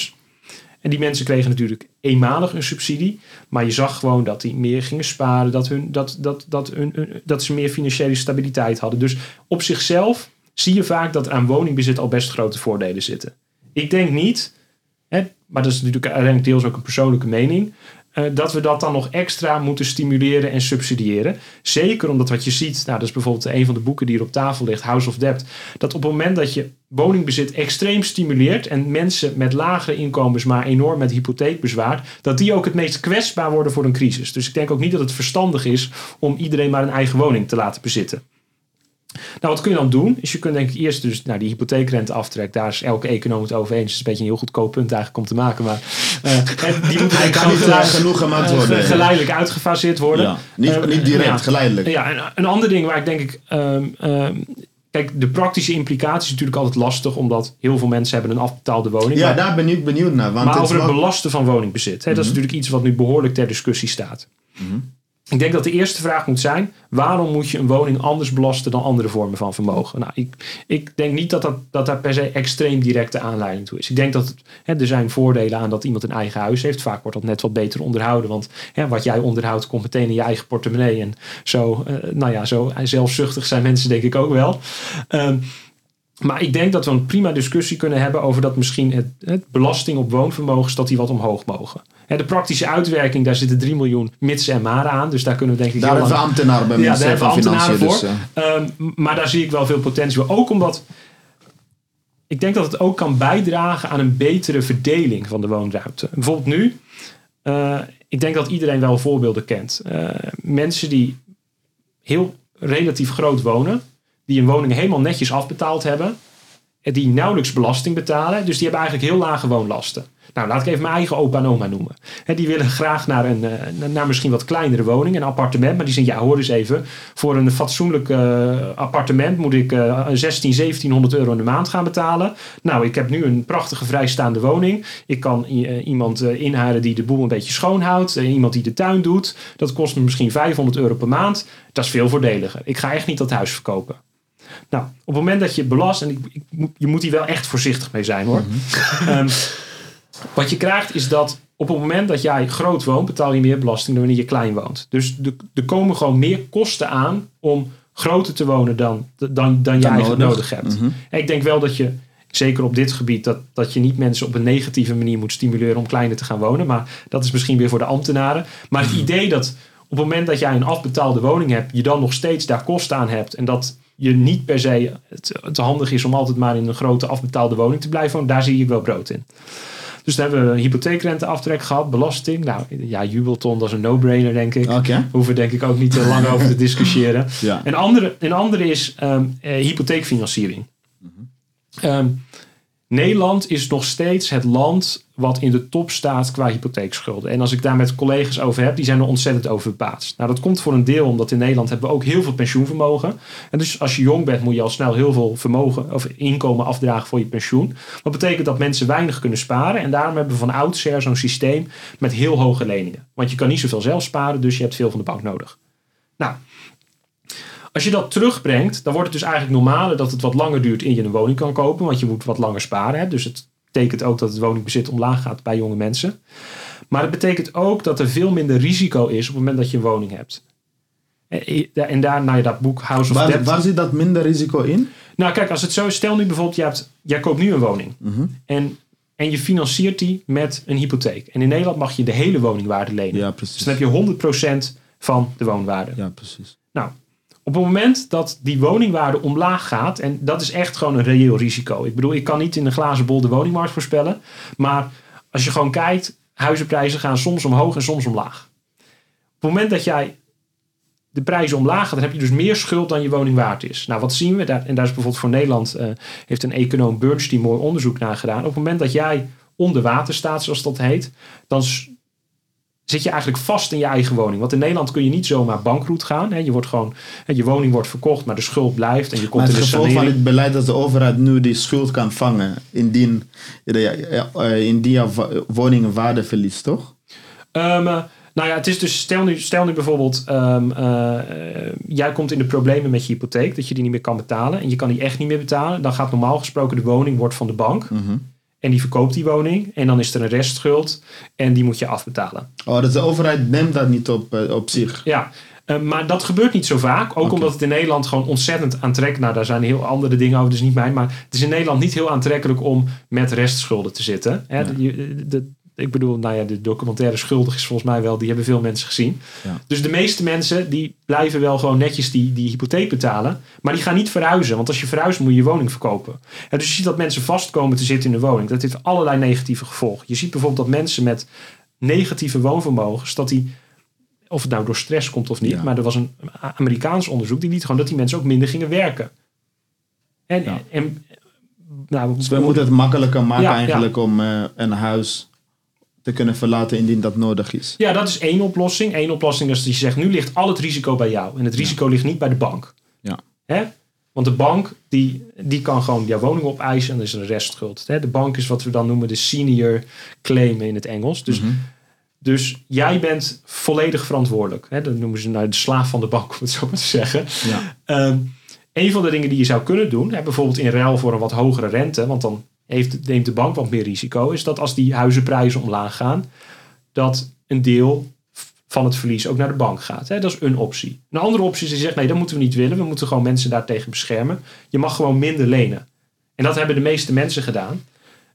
en die mensen kregen natuurlijk eenmalig een subsidie, maar je zag gewoon dat die meer gingen sparen, dat, hun, dat, dat, dat, hun- dat ze meer financiële stabiliteit hadden. Dus op zichzelf zie je vaak dat aan woningbezit al best grote voordelen zitten. Ik denk niet, hè, maar dat is natuurlijk uiteindelijk deels ook een persoonlijke mening, eh, dat we dat dan nog extra moeten stimuleren en subsidiëren. Zeker omdat wat je ziet, nou, dat is bijvoorbeeld een van de boeken die hier op tafel ligt, House of Debt, dat op het moment dat je woningbezit extreem stimuleert en mensen met lagere inkomens maar enorm met hypotheek bezwaart, dat die ook het meest kwetsbaar worden voor een crisis. Dus ik denk ook niet dat het verstandig is om iedereen maar een eigen woning te laten bezitten. Nou, wat kun je dan doen? Is je kunt denk ik eerst dus nou, die hypotheekrente aftrek. Daar is elke econoom het over eens. Het is een beetje een heel goedkoop punt eigenlijk om te maken. Maar eh, *laughs* die moet Hij kan niet laag genoeg gemaakt worden. geleidelijk uitgefaseerd worden. Ja, niet, Eh, niet direct, ja. geleidelijk. Ja, en een ander ding waar ik denk ik. ehm, ehm, kijk, de praktische implicatie is natuurlijk altijd lastig, omdat heel veel mensen hebben een afbetaalde woning. Ja, maar, daar ben ik benieuwd naar. Want maar over het belasten van woningbezit. Hè, Dat is natuurlijk iets wat nu behoorlijk ter discussie staat. Ik denk dat de eerste vraag moet zijn: waarom moet je een woning anders belasten dan andere vormen van vermogen? Nou, ik, ik denk niet dat, dat, dat daar per se extreem directe aanleiding toe is. Ik denk dat hè, er zijn voordelen aan dat iemand een eigen huis heeft. Vaak wordt dat net wat beter onderhouden, want hè, wat jij onderhoudt komt meteen in je eigen portemonnee. En zo, eh, nou ja, zo zelfzuchtig zijn mensen denk ik ook wel. Ehm, maar ik denk dat we een prima discussie kunnen hebben over dat misschien het, het belasting op woonvermogens, dat die wat omhoog mogen. De praktische uitwerking, daar zitten 3 miljoen mits en maren aan. Dus daar kunnen we denk ik Daar hebben we ambtenaren bij ja, daar hebben ambtenaren Financiën. voor. Dus, Ehm, maar daar zie ik wel veel potentie voor. Ook omdat ik denk dat het ook kan bijdragen aan een betere verdeling van de woonruimte. Bijvoorbeeld nu, eh, ik denk dat iedereen wel voorbeelden kent. Eh, mensen die heel relatief groot wonen, die een woning helemaal netjes afbetaald hebben, en die nauwelijks belasting betalen, dus die hebben eigenlijk heel lage woonlasten. Nou, laat ik even mijn eigen opa en oma noemen. Die willen graag naar een eh, naar misschien wat kleinere woning, een appartement. Maar die zeggen, ja hoor eens even, voor een fatsoenlijk eh, appartement moet ik eh 16, 1700 euro in de maand gaan betalen. Nou, ik heb nu een prachtige vrijstaande woning. Ik kan eh, iemand eh, inhuren die de boel een beetje schoonhoudt. eh, iemand die de tuin doet. Dat kost me misschien 500 euro per maand. Dat is veel voordeliger. Ik ga echt niet dat huis verkopen. Nou, op het moment dat je belast, en ik, ik, moet- je moet hier wel echt voorzichtig mee zijn hoor. *laughs* Ehm, wat je krijgt is dat op het moment dat jij groot woont, betaal je meer belasting dan wanneer je klein woont. Dus er komen gewoon meer kosten aan om groter te wonen dan, dan, dan eigenlijk nodig. nodig hebt. Mhm. En Ik denk wel dat je, zeker op dit gebied, dat, dat je niet mensen op een negatieve manier moet stimuleren om kleiner te gaan wonen. Maar dat is misschien weer voor de ambtenaren. Maar het idee dat op het moment dat jij een afbetaalde woning hebt, je dan nog steeds daar kosten aan hebt. En dat je niet per se het, het handig is om altijd maar in een grote afbetaalde woning te blijven wonen, daar zie ik wel brood in. Dus dan hebben we hypotheekrenteaftrek gehad, belasting. Nou ja, jubelton, dat is een no-brainer denk ik. Oké. Hoeven we denk ik ook niet te *laughs* lang over te discussiëren. Ja. Een andere, een andere is eh, hypotheekfinanciering. Ehm, Nederland is nog steeds het land wat in de top staat qua hypotheekschulden. En als ik daar met collega's over heb, die zijn er ontzettend over verbaasd. Nou, dat komt voor een deel omdat in Nederland hebben we ook heel veel pensioenvermogen. En dus als je jong bent, moet je al snel heel veel vermogen of inkomen afdragen voor je pensioen. Wat betekent dat mensen weinig kunnen sparen. En daarom hebben we van oudsher zo'n systeem met heel hoge leningen. Want je kan niet zoveel zelf sparen, dus je hebt veel van de bank nodig. Nou, als je dat terugbrengt, dan wordt het dus eigenlijk normaler dat het wat langer duurt eer je een woning kan kopen. Want je moet wat langer sparen. Hè? Dus het betekent ook dat het woningbezit omlaag gaat bij jonge mensen. Maar het betekent ook dat er veel minder risico is op het moment dat je een woning hebt. En en daar, nou ja, dat boek House of Waar, Debt. waar zit dat minder risico in? Nou kijk, als het zo is, stel nu bijvoorbeeld, je hebt, jij koopt nu een woning. Mhm. En, en je financiert die met een hypotheek. En in Nederland mag je de hele woningwaarde lenen. Ja, Dus precies. dan heb je 100% van de woonwaarde. Ja, precies. Nou, op het moment dat die woningwaarde omlaag gaat, en dat is echt gewoon een reëel risico. Ik bedoel, ik kan niet in een glazen bol de woningmarkt voorspellen, maar als je gewoon kijkt, huizenprijzen gaan soms omhoog en soms omlaag. Op het moment dat jij de prijzen omlaag gaat, dan heb je dus meer schuld dan je woning waard is. Nou, wat zien we? Daar, en daar is bijvoorbeeld voor Nederland, eh, heeft een econoom Bernstein mooi onderzoek naar gedaan. Op het moment dat jij onder water staat, zoals dat heet, dan zit je eigenlijk vast in je eigen woning. Want in Nederland kun je niet zomaar bankroet gaan. Hè. Je, wordt gewoon, hè, je woning wordt verkocht, maar de schuld blijft en je komt Maar het in de gevolg van het beleid dat de overheid nu die schuld kan vangen indien, eh, indien je woning waarde verliest, toch? Eh, nou ja, het is dus, stel nu, stel nu bijvoorbeeld, ehm, eh, eh, jij komt in de problemen met je hypotheek, dat je die niet meer kan betalen en je kan die echt niet meer betalen. Dan gaat normaal gesproken de woning wordt van de bank Mhm. En die verkoopt die woning en dan is er een restschuld en die moet je afbetalen. Oh, dus de overheid neemt dat niet op, eh, op zich. Ja, eh, maar dat gebeurt niet zo vaak. Ook omdat het in Nederland gewoon ontzettend aantrekkelijk... Nou, daar zijn heel andere dingen over, dus niet mijn. Maar het is in Nederland niet heel aantrekkelijk om met restschulden te zitten. Hè? Ja. De- de- ik bedoel, nou ja, de documentaire Schuldig is volgens mij wel... Die hebben veel mensen gezien. Ja. Dus de meeste mensen die blijven wel gewoon netjes die, die hypotheek betalen. Maar die gaan niet verhuizen. Want als je verhuist moet je je woning verkopen. En dus je ziet dat mensen vastkomen te zitten in de woning. Dat heeft allerlei negatieve gevolgen. Je ziet bijvoorbeeld dat mensen met negatieve woonvermogens... dat die of het nou door stress komt of niet. Ja. Maar er was een Amerikaans onderzoek die liet gewoon dat die mensen ook minder gingen werken. En, Ja. en nou, Dus we moeten het makkelijker maken Ja, eigenlijk om eh, een huis te kunnen verlaten indien dat nodig is. ja, dat is één oplossing. Eén oplossing is dat je zegt, nu ligt al het risico bij jou. En het risico ligt niet bij de bank. Ja. Hè? Want de bank die, die kan gewoon jouw woning opeisen en er is een restschuld. Hè? De bank is wat we dan noemen de senior claim in het Engels. Dus, Mhm. dus jij bent volledig verantwoordelijk. Hè? Dat noemen ze nou de slaaf van de bank, *laughs* om het zo maar te zeggen. Ja. Ehm, een van de dingen die je zou kunnen doen, hè, bijvoorbeeld in ruil voor een wat hogere rente, want dan heeft, neemt de bank wat meer risico, is dat als die huizenprijzen omlaag gaan, dat een deel van het verlies ook naar de bank gaat. Hè. Dat is een optie. Een andere optie is die zegt, nee, dat moeten we niet willen. We moeten gewoon mensen daartegen beschermen. Je mag gewoon minder lenen. En dat hebben de meeste mensen gedaan.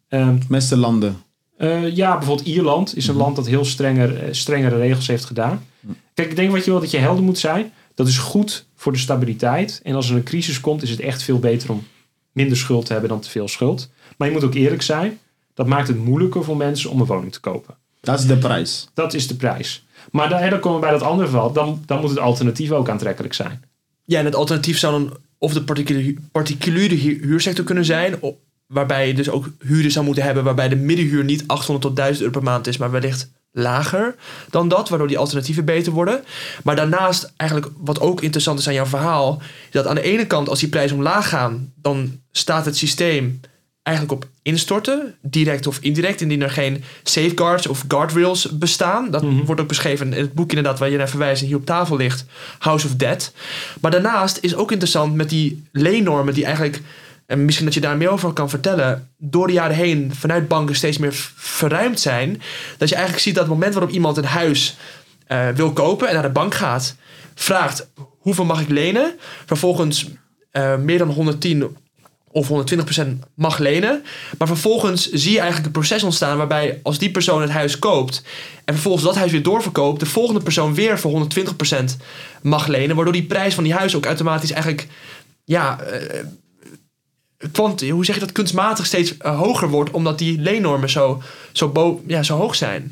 Ehm, De meeste landen. eh, ja, bijvoorbeeld Ierland is een land dat heel strenger, eh, strengere regels heeft gedaan. Kijk, ik denk wat je wil dat je helder moet zijn. Dat is goed voor de stabiliteit. En als er een crisis komt, is het echt veel beter om minder schuld te hebben dan te veel schuld. Maar je moet ook eerlijk zijn. Dat maakt het moeilijker voor mensen om een woning te kopen. Dat is de prijs. Dat is de prijs. Maar dan, hè, dan komen we bij dat andere verhaal. Dan, dan moet het alternatief ook aantrekkelijk zijn. Ja, en het alternatief zou dan of de particuliere, particuliere hu- huursector kunnen zijn, waarbij je dus ook huren zou moeten hebben, waarbij de middenhuur niet 800 tot 1000 euro per maand is, maar wellicht lager dan dat, waardoor die alternatieven beter worden. Maar daarnaast, eigenlijk wat ook interessant is aan jouw verhaal, is dat aan de ene kant, als die prijzen omlaag gaan, dan staat het systeem eigenlijk op instorten, direct of indirect, indien er geen safeguards of guardrails bestaan. Dat Mhm. wordt ook beschreven in het boek inderdaad waar je naar verwijst en hier op tafel ligt, House of Debt. Maar daarnaast is ook interessant met die leennormen die eigenlijk, en misschien dat je daar meer over kan vertellen, door de jaren heen vanuit banken steeds meer verruimd zijn. Dat je eigenlijk ziet dat het moment waarop iemand een huis eh, wil kopen en naar de bank gaat, vraagt hoeveel mag ik lenen, vervolgens eh, meer dan 110 of 120% mag lenen. Maar vervolgens zie je eigenlijk een proces ontstaan waarbij als die persoon het huis koopt en vervolgens dat huis weer doorverkoopt, de volgende persoon weer voor 120% mag lenen, waardoor die prijs van die huis ook automatisch eigenlijk ja, eh, Want hoe zeg je dat kunstmatig steeds eh, hoger wordt, omdat die leennormen zo, zo, bo- ja, zo hoog zijn.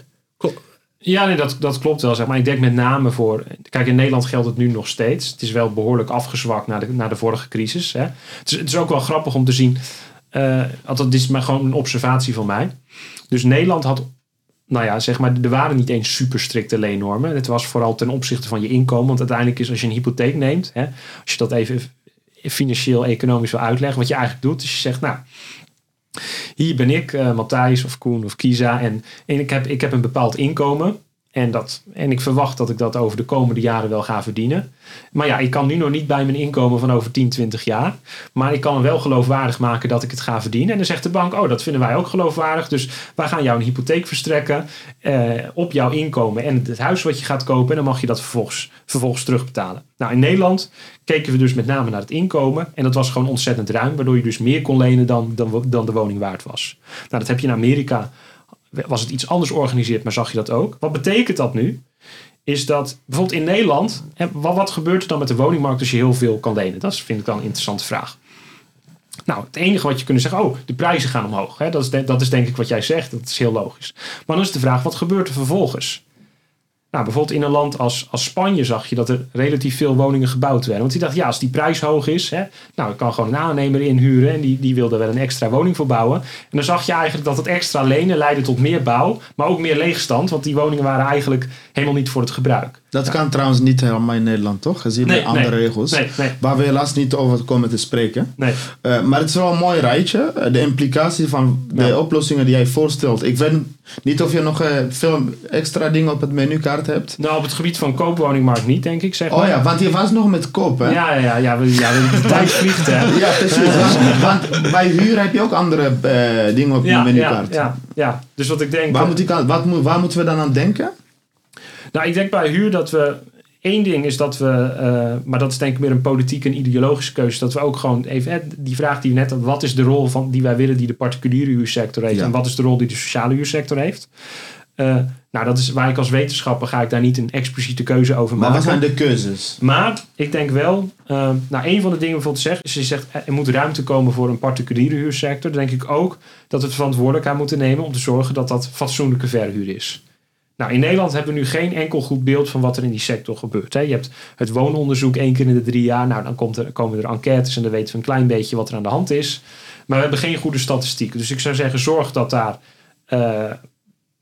Ja, nee, dat, dat klopt wel. Zeg maar. Ik denk met name voor. Kijk, in Nederland geldt het nu nog steeds. Het is wel behoorlijk afgezwakt na de, na de vorige crisis. Hè. Het, is, het is ook wel grappig om te zien. eh althans, dit is maar gewoon een observatie van mij. Dus Nederland had. Nou ja, zeg maar, er waren niet eens super strikte leennormen. Het was vooral ten opzichte van je inkomen. Want uiteindelijk is als je een hypotheek neemt. Hè, als je dat even financieel, economisch wil uitleggen. Wat je eigenlijk doet, is je zegt, nou, hier ben ik, eh, Matthijs of Koen of Kisa. En, en ik, heb, ik heb een bepaald inkomen. En, dat, en ik verwacht dat ik dat over de komende jaren wel ga verdienen. Maar ja, ik kan nu nog niet bij mijn inkomen van over 10, 20 jaar. Maar ik kan wel geloofwaardig maken dat ik het ga verdienen. En dan zegt de bank, oh, dat vinden wij ook geloofwaardig. Dus wij gaan jou een hypotheek verstrekken eh, op jouw inkomen en het huis wat je gaat kopen. En dan mag je dat vervolgens, vervolgens terugbetalen. Nou, in Nederland keken we dus met name naar het inkomen. En dat was gewoon ontzettend ruim. Waardoor je dus meer kon lenen dan, dan, dan de woning waard was. Nou, dat heb je in Amerika was het iets anders georganiseerd, maar zag je dat ook. Wat betekent dat nu? Is dat bijvoorbeeld in Nederland, wat, gebeurt er dan met de woningmarkt als je heel veel kan lenen? Dat vind ik dan een interessante vraag. Nou, het enige wat je kunt zeggen, oh, de prijzen gaan omhoog. Hè? Dat, is dat is denk ik wat jij zegt, dat is heel logisch. Maar dan is de vraag, wat gebeurt er vervolgens? Nou, bijvoorbeeld in een land als, als Spanje zag je dat er relatief veel woningen gebouwd werden. Want die dacht, ja, als die prijs hoog is, hè, nou, ik kan gewoon een aannemer inhuren en die, die wilde wel een extra woning voor bouwen. En dan zag je eigenlijk dat het extra lenen leidde tot meer bouw, maar ook meer leegstand, want die woningen waren eigenlijk helemaal niet voor het gebruik. Dat kan trouwens niet helemaal in Nederland, toch? Gezien Nee, de andere nee. regels. Nee, Waar we helaas niet over komen te spreken. nee. Eh, maar het is wel een mooi rijtje. Eh, de implicatie van de Ja. oplossingen die jij voorstelt. Ik weet niet of je nog eh, veel extra dingen op het menukaart hebt. Nou, op het gebied van koopwoningmarkt niet, denk ik, zeg maar. Oh ja, want je was nog met koop, hè? Ja, ja, ja, ja, we- ja, de tijd vliegt, hè. *laughs* Ja, precies. want, bij huur heb je ook andere dingen op je Ja, ja, menukaart. ja, ja. Dus wat ik denk... Waar, moet ik aan, wat, waar moeten we dan aan denken? Nou, ik denk bij huur dat we. Eén ding is dat we, eh, maar dat is denk ik meer een politieke en ideologische keuze, dat we ook gewoon even, die vraag die je net had, wat is de rol van, die wij willen die de particuliere huursector heeft Ja. en wat is de rol die de sociale huursector heeft? Eh, nou, dat is waar ik als wetenschapper ga ik daar niet een expliciete keuze over Maar maken. wat zijn de keuzes? Maar ik denk wel, eh, nou een van de dingen bijvoorbeeld zegt, is je zegt er moet ruimte komen voor een particuliere huursector. Dan denk ik ook dat we de verantwoordelijkheid moeten nemen om te zorgen dat dat fatsoenlijke verhuur is. Nou, in Nederland hebben we nu geen enkel goed beeld van wat er in die sector gebeurt. Hè. Je hebt het woononderzoek één keer in de drie jaar. Nou, dan komt er, komen er enquêtes en dan weten we een klein beetje wat er aan de hand is. Maar we hebben geen goede statistieken. Dus ik zou zeggen, zorg dat daar eh,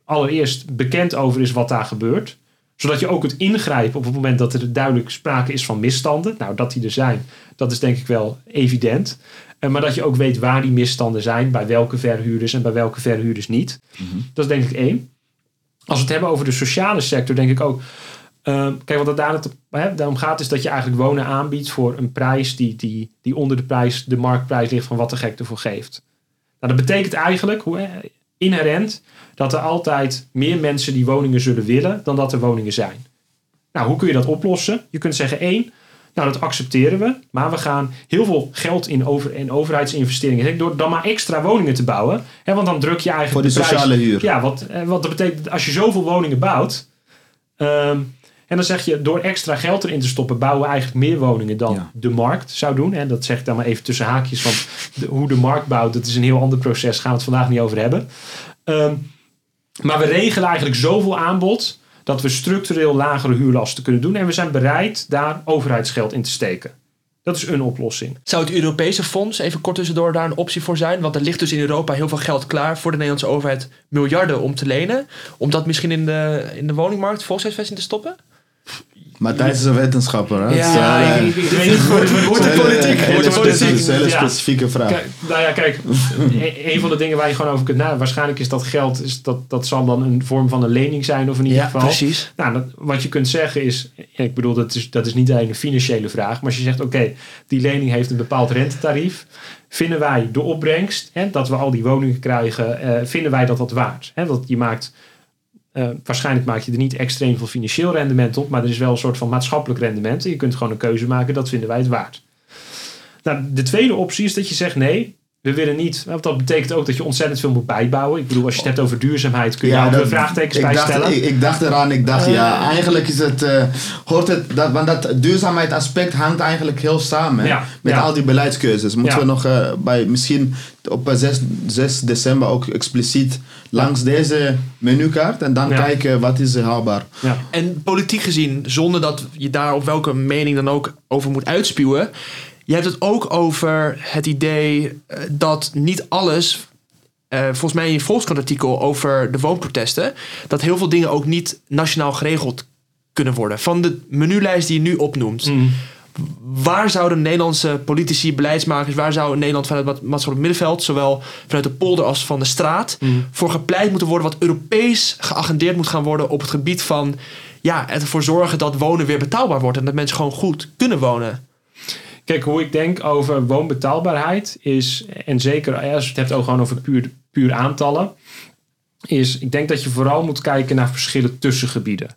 allereerst bekend over is wat daar gebeurt. Zodat je ook kunt ingrijpen op het moment dat er duidelijk sprake is van misstanden. Nou, dat die er zijn, dat is denk ik wel evident. Eh, maar dat je ook weet waar die misstanden zijn, bij welke verhuurders en bij welke verhuurders niet. Dat is denk ik één. Als we het hebben over de sociale sector, denk ik ook. eh, kijk, wat het daar hè, daarom gaat, is dat je eigenlijk wonen aanbiedt voor een prijs die, die, die onder de prijs, de marktprijs ligt van wat de gek ervoor geeft. Nou, dat betekent eigenlijk, hoe, inherent, dat er altijd meer mensen die woningen zullen willen dan dat er woningen zijn. Nou, hoe kun je dat oplossen? Je kunt zeggen één, nou dat accepteren we, maar we gaan heel veel geld in, over, in overheidsinvesteringen door dan maar extra woningen te bouwen. Hè, want dan druk je eigenlijk Voor de de prijs- sociale huur. Ja, wat, eh, wat dat betekent als je zoveel woningen bouwt, ehm, en dan zeg je door extra geld erin te stoppen, bouwen we eigenlijk meer woningen dan Ja. de markt zou doen. En dat zeg ik dan maar even tussen haakjes, want de- hoe de markt bouwt, dat is een heel ander proces, gaan we het vandaag niet over hebben. Ehm, maar we regelen eigenlijk zoveel aanbod dat we structureel lagere huurlasten kunnen doen. En we zijn bereid daar overheidsgeld in te steken. Dat is een oplossing. Zou het Europese fonds, even kort tussendoor, daar een optie voor zijn? Want er ligt dus in Europa heel veel geld klaar voor de Nederlandse overheid. Miljarden om te lenen. Om dat misschien in de, in de woningmarkt, volkshuisvesting te stoppen? Matthijs is een wetenschapper, hè? Ja, Het is, ik- ik- weet niet, wordt- de politiek, hele wordt de specifieke- politiek. het is een hele Ja. specifieke vraag. Kijk, nou ja, kijk, e- een van de dingen waar je gewoon over kunt nadenken, waarschijnlijk is dat geld, is dat, dat zal dan een vorm van een lening zijn of in ieder Ja, geval. precies. Nou, dat, wat je kunt zeggen is, ik bedoel, dat is, dat is niet alleen een financiële vraag, maar als je zegt, oké, die lening heeft een bepaald rentetarief, vinden wij de opbrengst, hè, dat we al die woningen krijgen, eh, vinden wij dat dat waard? Hè? Want je maakt, eh, waarschijnlijk maak je er niet extreem veel financieel rendement op, maar er is wel een soort van maatschappelijk rendement. En je kunt gewoon een keuze maken, dat vinden wij het waard. Nou, de tweede optie is dat je zegt, nee, we willen niet, want dat betekent ook dat je ontzettend veel moet bijbouwen. Ik bedoel, als je het hebt over duurzaamheid, kun je daar ook weer vraagtekens ik bij dacht, stellen. Ik, ik dacht eraan, ik dacht ja, Eh. eigenlijk is het, eh, hoort het, dat, want dat duurzaamheidsaspect hangt eigenlijk heel samen hè, Ja, met ja. al die beleidskeuzes. Moeten Ja. we nog eh, bij, misschien op eh, 6, 6 december ook expliciet langs deze menukaart en dan Ja. kijken wat is er haalbaar. Ja. En politiek gezien, zonder dat je daar op welke mening dan ook over moet uitspuwen. Je hebt het ook over het idee eh, dat niet alles. eh, volgens mij in je Volkskrant-artikel over de woonprotesten. dat heel veel dingen ook niet nationaal geregeld kunnen worden. Van de menulijst die je nu opnoemt. Mm. Waar zouden Nederlandse politici, beleidsmakers. waar zou Nederland vanuit het maatschappelijk middenveld. zowel vanuit de polder als van de straat. Mm. voor gepleit moeten worden. wat Europees geagendeerd moet gaan worden op het gebied van. ja, ervoor zorgen dat wonen weer betaalbaar wordt. en dat mensen gewoon goed kunnen wonen. Kijk, hoe ik denk over woonbetaalbaarheid is, en zeker als je het hebt ook gewoon over puur, puur aantallen, is ik denk dat je vooral moet kijken naar verschillen tussen gebieden.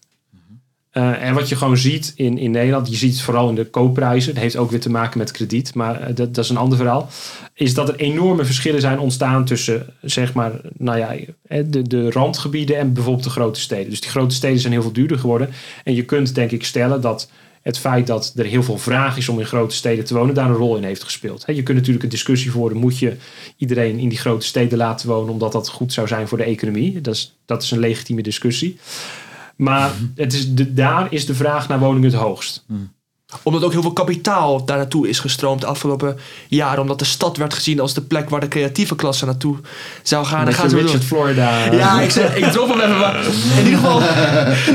Eh, en wat je gewoon ziet in, in Nederland, je ziet het vooral in de koopprijzen, dat heeft ook weer te maken met krediet, maar eh, dat, dat is een ander verhaal, is dat er enorme verschillen zijn ontstaan tussen, zeg maar, nou ja, eh, de, de randgebieden en bijvoorbeeld de grote steden. Dus die grote steden zijn heel veel duurder geworden. En je kunt denk ik stellen dat het feit dat er heel veel vraag is om in grote steden te wonen, daar een rol in heeft gespeeld. Je kunt natuurlijk een discussie voeren, moet je iedereen in die grote steden laten wonen omdat dat goed zou zijn voor de economie? Dat is, dat is een legitieme discussie. Maar het is de, daar is de vraag naar woningen het hoogst. Omdat ook heel veel kapitaal daar naartoe is gestroomd de afgelopen jaren. Omdat de stad werd gezien als de plek waar de creatieve klasse naartoe zou gaan. Met gaan je ze Richard. Florida. Ja, ik, zeg, ik drop hem even. Maar in ieder geval,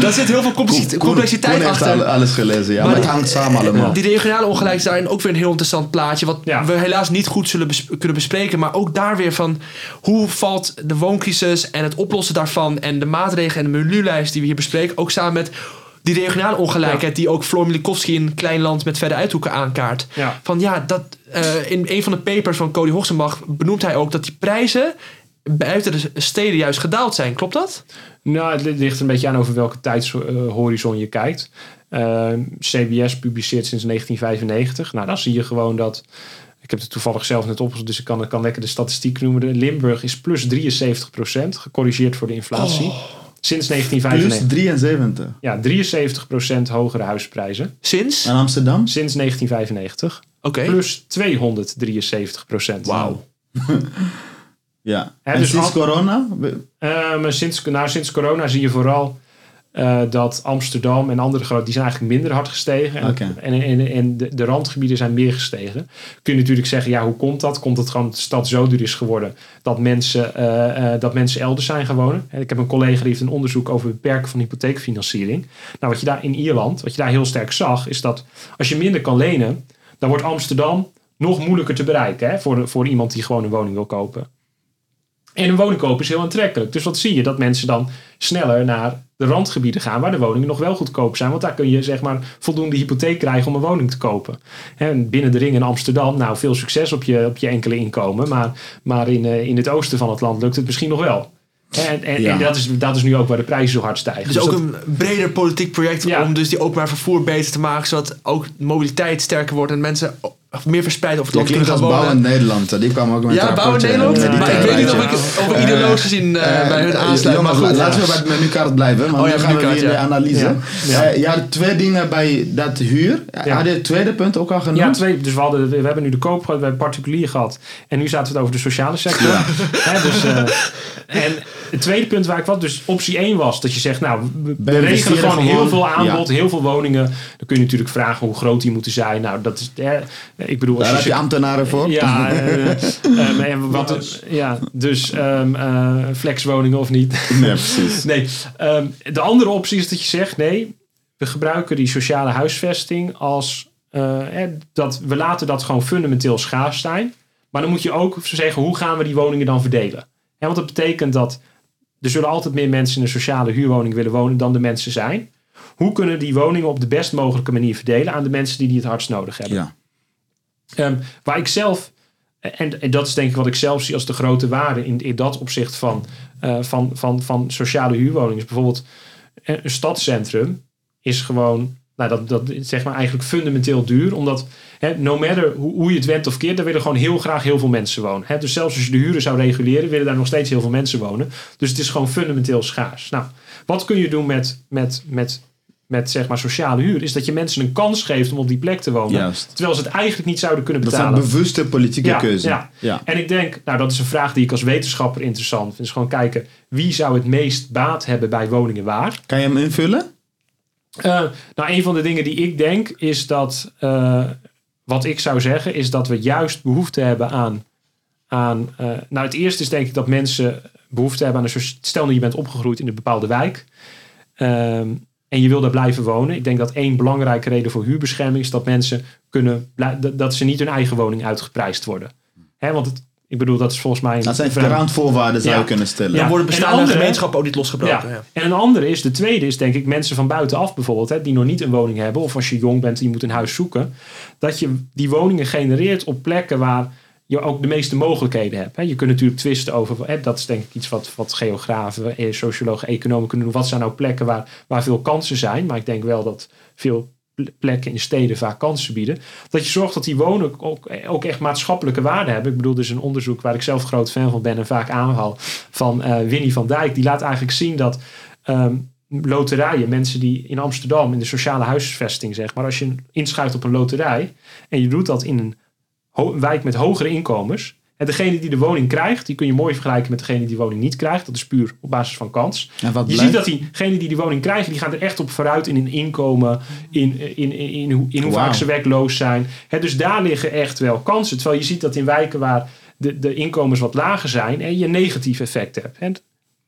daar zit heel veel Koen- complexiteit Koen heeft achter. al- alles gelezen, ja, Maar maar, het die- hangt samen allemaal. Die regionale ongelijkheid is daarin ook weer een heel interessant plaatje. Wat Ja. we helaas niet goed zullen bes- kunnen bespreken. Maar ook daar weer van hoe valt de wooncrisis en het oplossen daarvan. En de maatregelen en de menulijst die we hier bespreken. Ook samen met die regionale ongelijkheid. Die ook Floor Milikowski in een klein land met verder uithoeken aankaart. Van ja, dat, eh, in een van de papers van Cody Hoxenbach benoemt hij ook dat die prijzen buiten de steden juist gedaald zijn. Klopt dat? Nou, het ligt een beetje aan over welke tijdshorizon je kijkt. Uh, CBS publiceert sinds 1995. Nou, dan zie je gewoon dat. Ik heb het toevallig zelf net opgezocht, dus ik kan, kan lekker de statistiek noemen. Limburg is plus 73% gecorrigeerd voor de inflatie. Sinds Plus 1995. 73. Ja, 73% hogere huisprijzen. Sinds? En Amsterdam? Sinds 1995. Oké. Plus 273% Wauw. *laughs* Ja. En dus sinds al- corona? Eh, maar sinds, nou, sinds corona zie je vooral eh, dat Amsterdam en andere grote, die zijn eigenlijk minder hard gestegen. En, en, en, en de, de randgebieden zijn meer gestegen. Kun je natuurlijk zeggen, ja, hoe komt dat? Komt het gewoon dat de stad zo duur is geworden dat mensen, eh, dat mensen elders zijn gaan wonen? Ik heb een collega die heeft een onderzoek over het beperken van hypotheekfinanciering. Nou, wat je daar in Ierland, wat je daar heel sterk zag, is dat als je minder kan lenen, dan wordt Amsterdam nog moeilijker te bereiken hè, voor, voor iemand die gewoon een woning wil kopen. En een woning kopen is heel aantrekkelijk. Dus wat zie je? Dat mensen dan sneller naar de randgebieden gaan waar de woningen nog wel goedkoop zijn. Want daar kun je zeg maar voldoende hypotheek krijgen om een woning te kopen. En binnen de ring in Amsterdam, nou veel succes op je, op je enkele inkomen. Maar, maar in, eh, in het oosten van het land lukt het misschien nog wel. En, en, Ja. en dat, is, dat is nu ook waar de prijzen zo hard stijgen. Dus ook dat- een breder politiek project Ja. om dus die openbaar vervoer beter te maken, zodat ook mobiliteit sterker wordt en mensen meer verspreid over het land als bouwend wonen. Nederland. Die kwam ook met Ja, bouwen rapportje, Nederland. eh, maar ik weet niet of ik of ik ideologisch gezien eh, Eh, bij hun aansluit. Maar goed, laten ja. we bij het menukaart blijven. Want Oh ja, nu gaan we weer in de analyse. Ja. Ja. Ja. je had twee dingen bij dat huur. Ja. Had je het tweede punt ook al genoemd? Ja, twee. Dus we, hadden, we hebben nu de koop gehad, we hebben particulier gehad. En nu zaten we het over de sociale sector. *laughs* Hè, dus, eh, en het tweede punt waar ik wat, dus optie 1 was dat je zegt, nou, we- regelen gewoon heel veel aanbod, ja. heel veel woningen. Dan kun je natuurlijk vragen hoe groot die moeten zijn. Nou, dat is, hè, ik bedoel, als Daar heb je je ambtenaren voor. ja, *laughs* eh, ehm, en wat, ja, dus ehm, eh, flexwoningen of niet. *laughs* Nee, precies. Nee, ehm, de andere optie is dat je zegt: nee, we gebruiken die sociale huisvesting als eh, hè, dat we laten dat gewoon fundamenteel schaars zijn. Maar dan moet je ook zeggen: hoe gaan we die woningen dan verdelen? Hè, want dat betekent dat er zullen altijd meer mensen in een sociale huurwoning willen wonen dan de mensen zijn. Hoe kunnen die woningen op de best mogelijke manier verdelen aan de mensen die die het hardst nodig hebben? Ja. Ehm, waar ik zelf, en, en dat is denk ik wat ik zelf zie als de grote waarde in, in dat opzicht van, eh, van, van, van sociale huurwoningen. is bijvoorbeeld eh, een stadscentrum is gewoon nou, dat, dat is zeg maar eigenlijk fundamenteel duur. Omdat, hè, no matter hoe, hoe je het went of keert, daar willen gewoon heel graag heel veel mensen wonen. Hè, dus zelfs als je de huren zou reguleren, willen daar nog steeds heel veel mensen wonen. Dus het is gewoon fundamenteel schaars. Nou, wat kun je doen met, met, met, met zeg maar sociale huur? Is dat je mensen een kans geeft om op die plek te wonen. Juist. Terwijl ze het eigenlijk niet zouden kunnen Dat is betalen. een bewuste politieke Ja, keuze. ja. ja. En ik denk, nou dat is een vraag die ik als wetenschapper interessant vind. Is gewoon kijken, wie zou het meest baat hebben bij woningen waar? Kan je hem invullen? Eh, nou, een van de dingen die ik denk is dat, eh, wat ik zou zeggen, is dat we juist behoefte hebben aan, aan eh, nou het eerste is denk ik dat mensen behoefte hebben aan een soort, stel dat je bent opgegroeid in een bepaalde wijk ehm, en je wil daar blijven wonen. Ik denk dat één belangrijke reden voor huurbescherming is dat mensen kunnen, dat- ze niet hun eigen woning uitgeprijsd worden. Want het, ik bedoel, dat is volgens mij een Dat zijn zou Ja. je kunnen stellen. Ja. Dan worden En bestaande andere- gemeenschappen ook niet losgebroken. Ja. Ja. En een andere is, de tweede is denk ik mensen van buitenaf bijvoorbeeld, hè, die nog niet een woning hebben, of als je jong bent en je moet een huis zoeken, dat je die woningen genereert op plekken waar je ook de meeste mogelijkheden hebt. Hè. Je kunt natuurlijk twisten over, hè, dat is denk ik iets wat, wat geografen, eh, sociologen, economen kunnen doen. Wat zijn nou plekken waar, waar veel kansen zijn? Maar ik denk wel dat veel plekken in steden vaak kansen bieden. Dat je zorgt dat die woningen ook, ook echt maatschappelijke waarde hebben. Ik bedoel, is een onderzoek waar ik zelf groot fan van ben en vaak aanhaal van eh, Winnie van Dijk. Die laat eigenlijk zien dat ehm, loterijen, mensen die in Amsterdam in de sociale huisvesting zeg maar, als je inschrijft op een loterij en je doet dat in een wijk met hogere inkomens. En degene die de woning krijgt, die kun je mooi vergelijken met degene die de woning niet krijgt. Dat is puur op basis van kans. En wat Je ziet dat diegenen die die woning krijgen, die gaan er echt op vooruit in hun inkomen, in, in, in, in, hoe- in hoe Wauw. vaak ze werkloos zijn. Dus daar liggen echt wel kansen. Terwijl je ziet dat in wijken waar de, de inkomens wat lager zijn, en je negatief effect hebt. En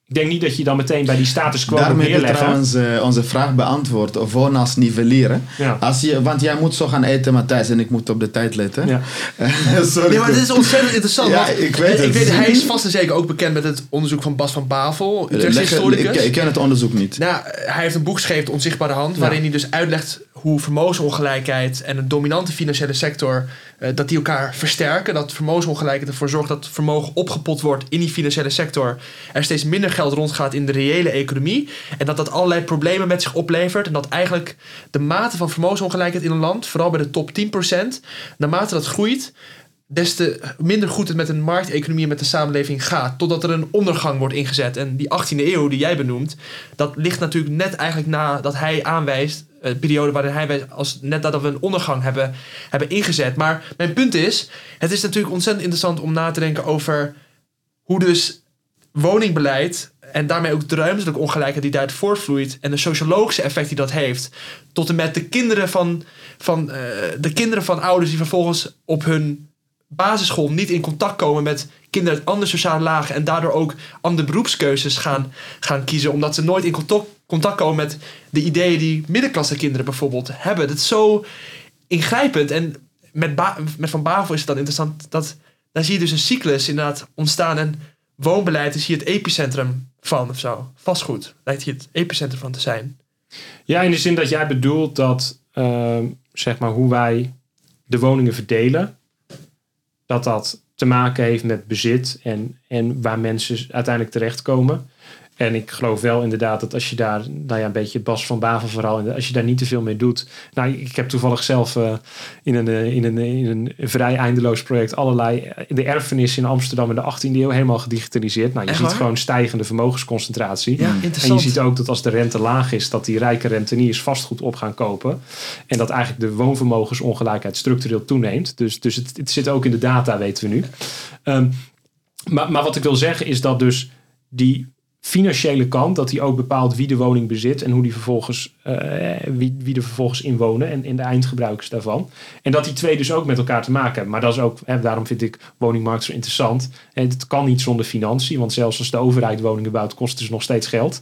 ik denk niet dat je dan meteen bij die status quo moet Daarmee heb je neerleggen. trouwens eh, onze vraag beantwoord. Of wonen als nivelleren. Ja. Als je, want jij moet zo gaan eten, Matthijs, en ik moet op de tijd letten. Ja. *laughs* Sorry. Nee, maar het is ontzettend interessant. Ja, ik weet ik het. weet, hij is vast en zeker ook bekend met het onderzoek van Bas van Bavel, Utrechtse historicus. ik, ik ken het onderzoek niet. Nou, hij heeft een boek geschreven, De Onzichtbare Hand, waarin hij dus uitlegt hoe vermogensongelijkheid en een dominante financiële sector, eh, dat die elkaar versterken. Dat vermogensongelijkheid ervoor zorgt dat vermogen opgepot wordt in die financiële sector. Er steeds minder geld rondgaat in de reële economie. En dat dat allerlei problemen met zich oplevert. En dat eigenlijk de mate van vermogensongelijkheid in een land, vooral bij de top 10%, naarmate dat groeit, des te minder goed het met een markteconomie en met de samenleving gaat. Totdat er een ondergang wordt ingezet. En die 18e eeuw die jij benoemt, dat ligt natuurlijk net eigenlijk na dat hij aanwijst, periode waarin hij wijst, als net nadat we een ondergang hebben, hebben ingezet. Maar mijn punt is, het is natuurlijk ontzettend interessant om na te denken over hoe dus woningbeleid en daarmee ook de ruimtelijke ongelijkheid die daaruit voortvloeit en de sociologische effect die dat heeft, tot en met de kinderen van, van, eh, de kinderen van ouders die vervolgens op hun basisschool niet in contact komen met kinderen uit andere sociale lagen en daardoor ook andere beroepskeuzes gaan, gaan kiezen, omdat ze nooit in contact, contact komen met de ideeën die middenklasse kinderen bijvoorbeeld hebben. Dat is zo ingrijpend en met, met Van Bavel is het dan interessant dat daar zie je dus een cyclus inderdaad ontstaan en woonbeleid is hier het epicentrum van of zo. Vastgoed lijkt hier het epicentrum van te zijn. Ja, in de zin dat jij bedoelt dat ehm, zeg maar hoe wij de woningen verdelen, dat dat te maken heeft met bezit en, en waar mensen uiteindelijk terechtkomen. En ik geloof wel inderdaad dat als je daar, nou ja, een beetje Bas van Bavel vooral, als je daar niet te veel mee doet. Nou, ik heb toevallig zelf eh, in, een, eh, in, een, in een vrij eindeloos project allerlei, eh, de erfenis in Amsterdam in de 18e eeuw helemaal gedigitaliseerd. Nou, je Echt ziet waar? gewoon stijgende vermogensconcentratie. Ja, En je ziet ook dat als de rente laag is, dat die rijke renteniers vastgoed op gaan kopen. En dat eigenlijk de woonvermogensongelijkheid structureel toeneemt. Dus, dus het, het zit ook in de data, weten we nu. Ehm, maar, maar wat ik wil zeggen is dat dus die financiële kant, dat die ook bepaalt wie de woning bezit en hoe die vervolgens, eh, wie, wie er vervolgens in wonen en, en de eindgebruikers daarvan. En dat die twee dus ook met elkaar te maken hebben. Maar dat is ook, hè, daarom vind ik woningmarkt zo interessant. En het kan niet zonder financiën, want zelfs als de overheid woningen bouwt, kost het dus nog steeds geld.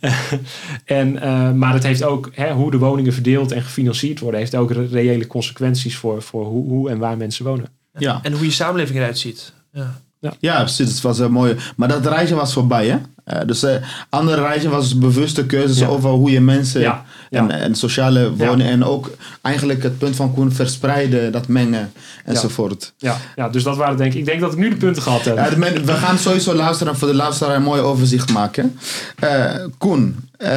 *laughs* en, eh, maar het heeft ook, hè, hoe de woningen verdeeld en gefinancierd worden, heeft ook re- reële consequenties voor, voor hoe, hoe en waar mensen wonen. Ja. En hoe je samenleving eruit ziet. Ja. Ja, precies. Het was een mooie. Maar dat reisje was voorbij, hè? Eh, dus eh andere rijtje was bewuste keuzes Ja. over hoe je mensen Ja, ja. En, en sociale wonen en ook eigenlijk het punt van Koen verspreiden, dat mengen enzovoort. Ja, ja, dus dat waren denk ik. Ik denk dat ik nu de punten gehad heb. Ja, de men- we gaan sowieso luisteren voor de luisteraar een mooi overzicht maken. Eh, Koen, eh,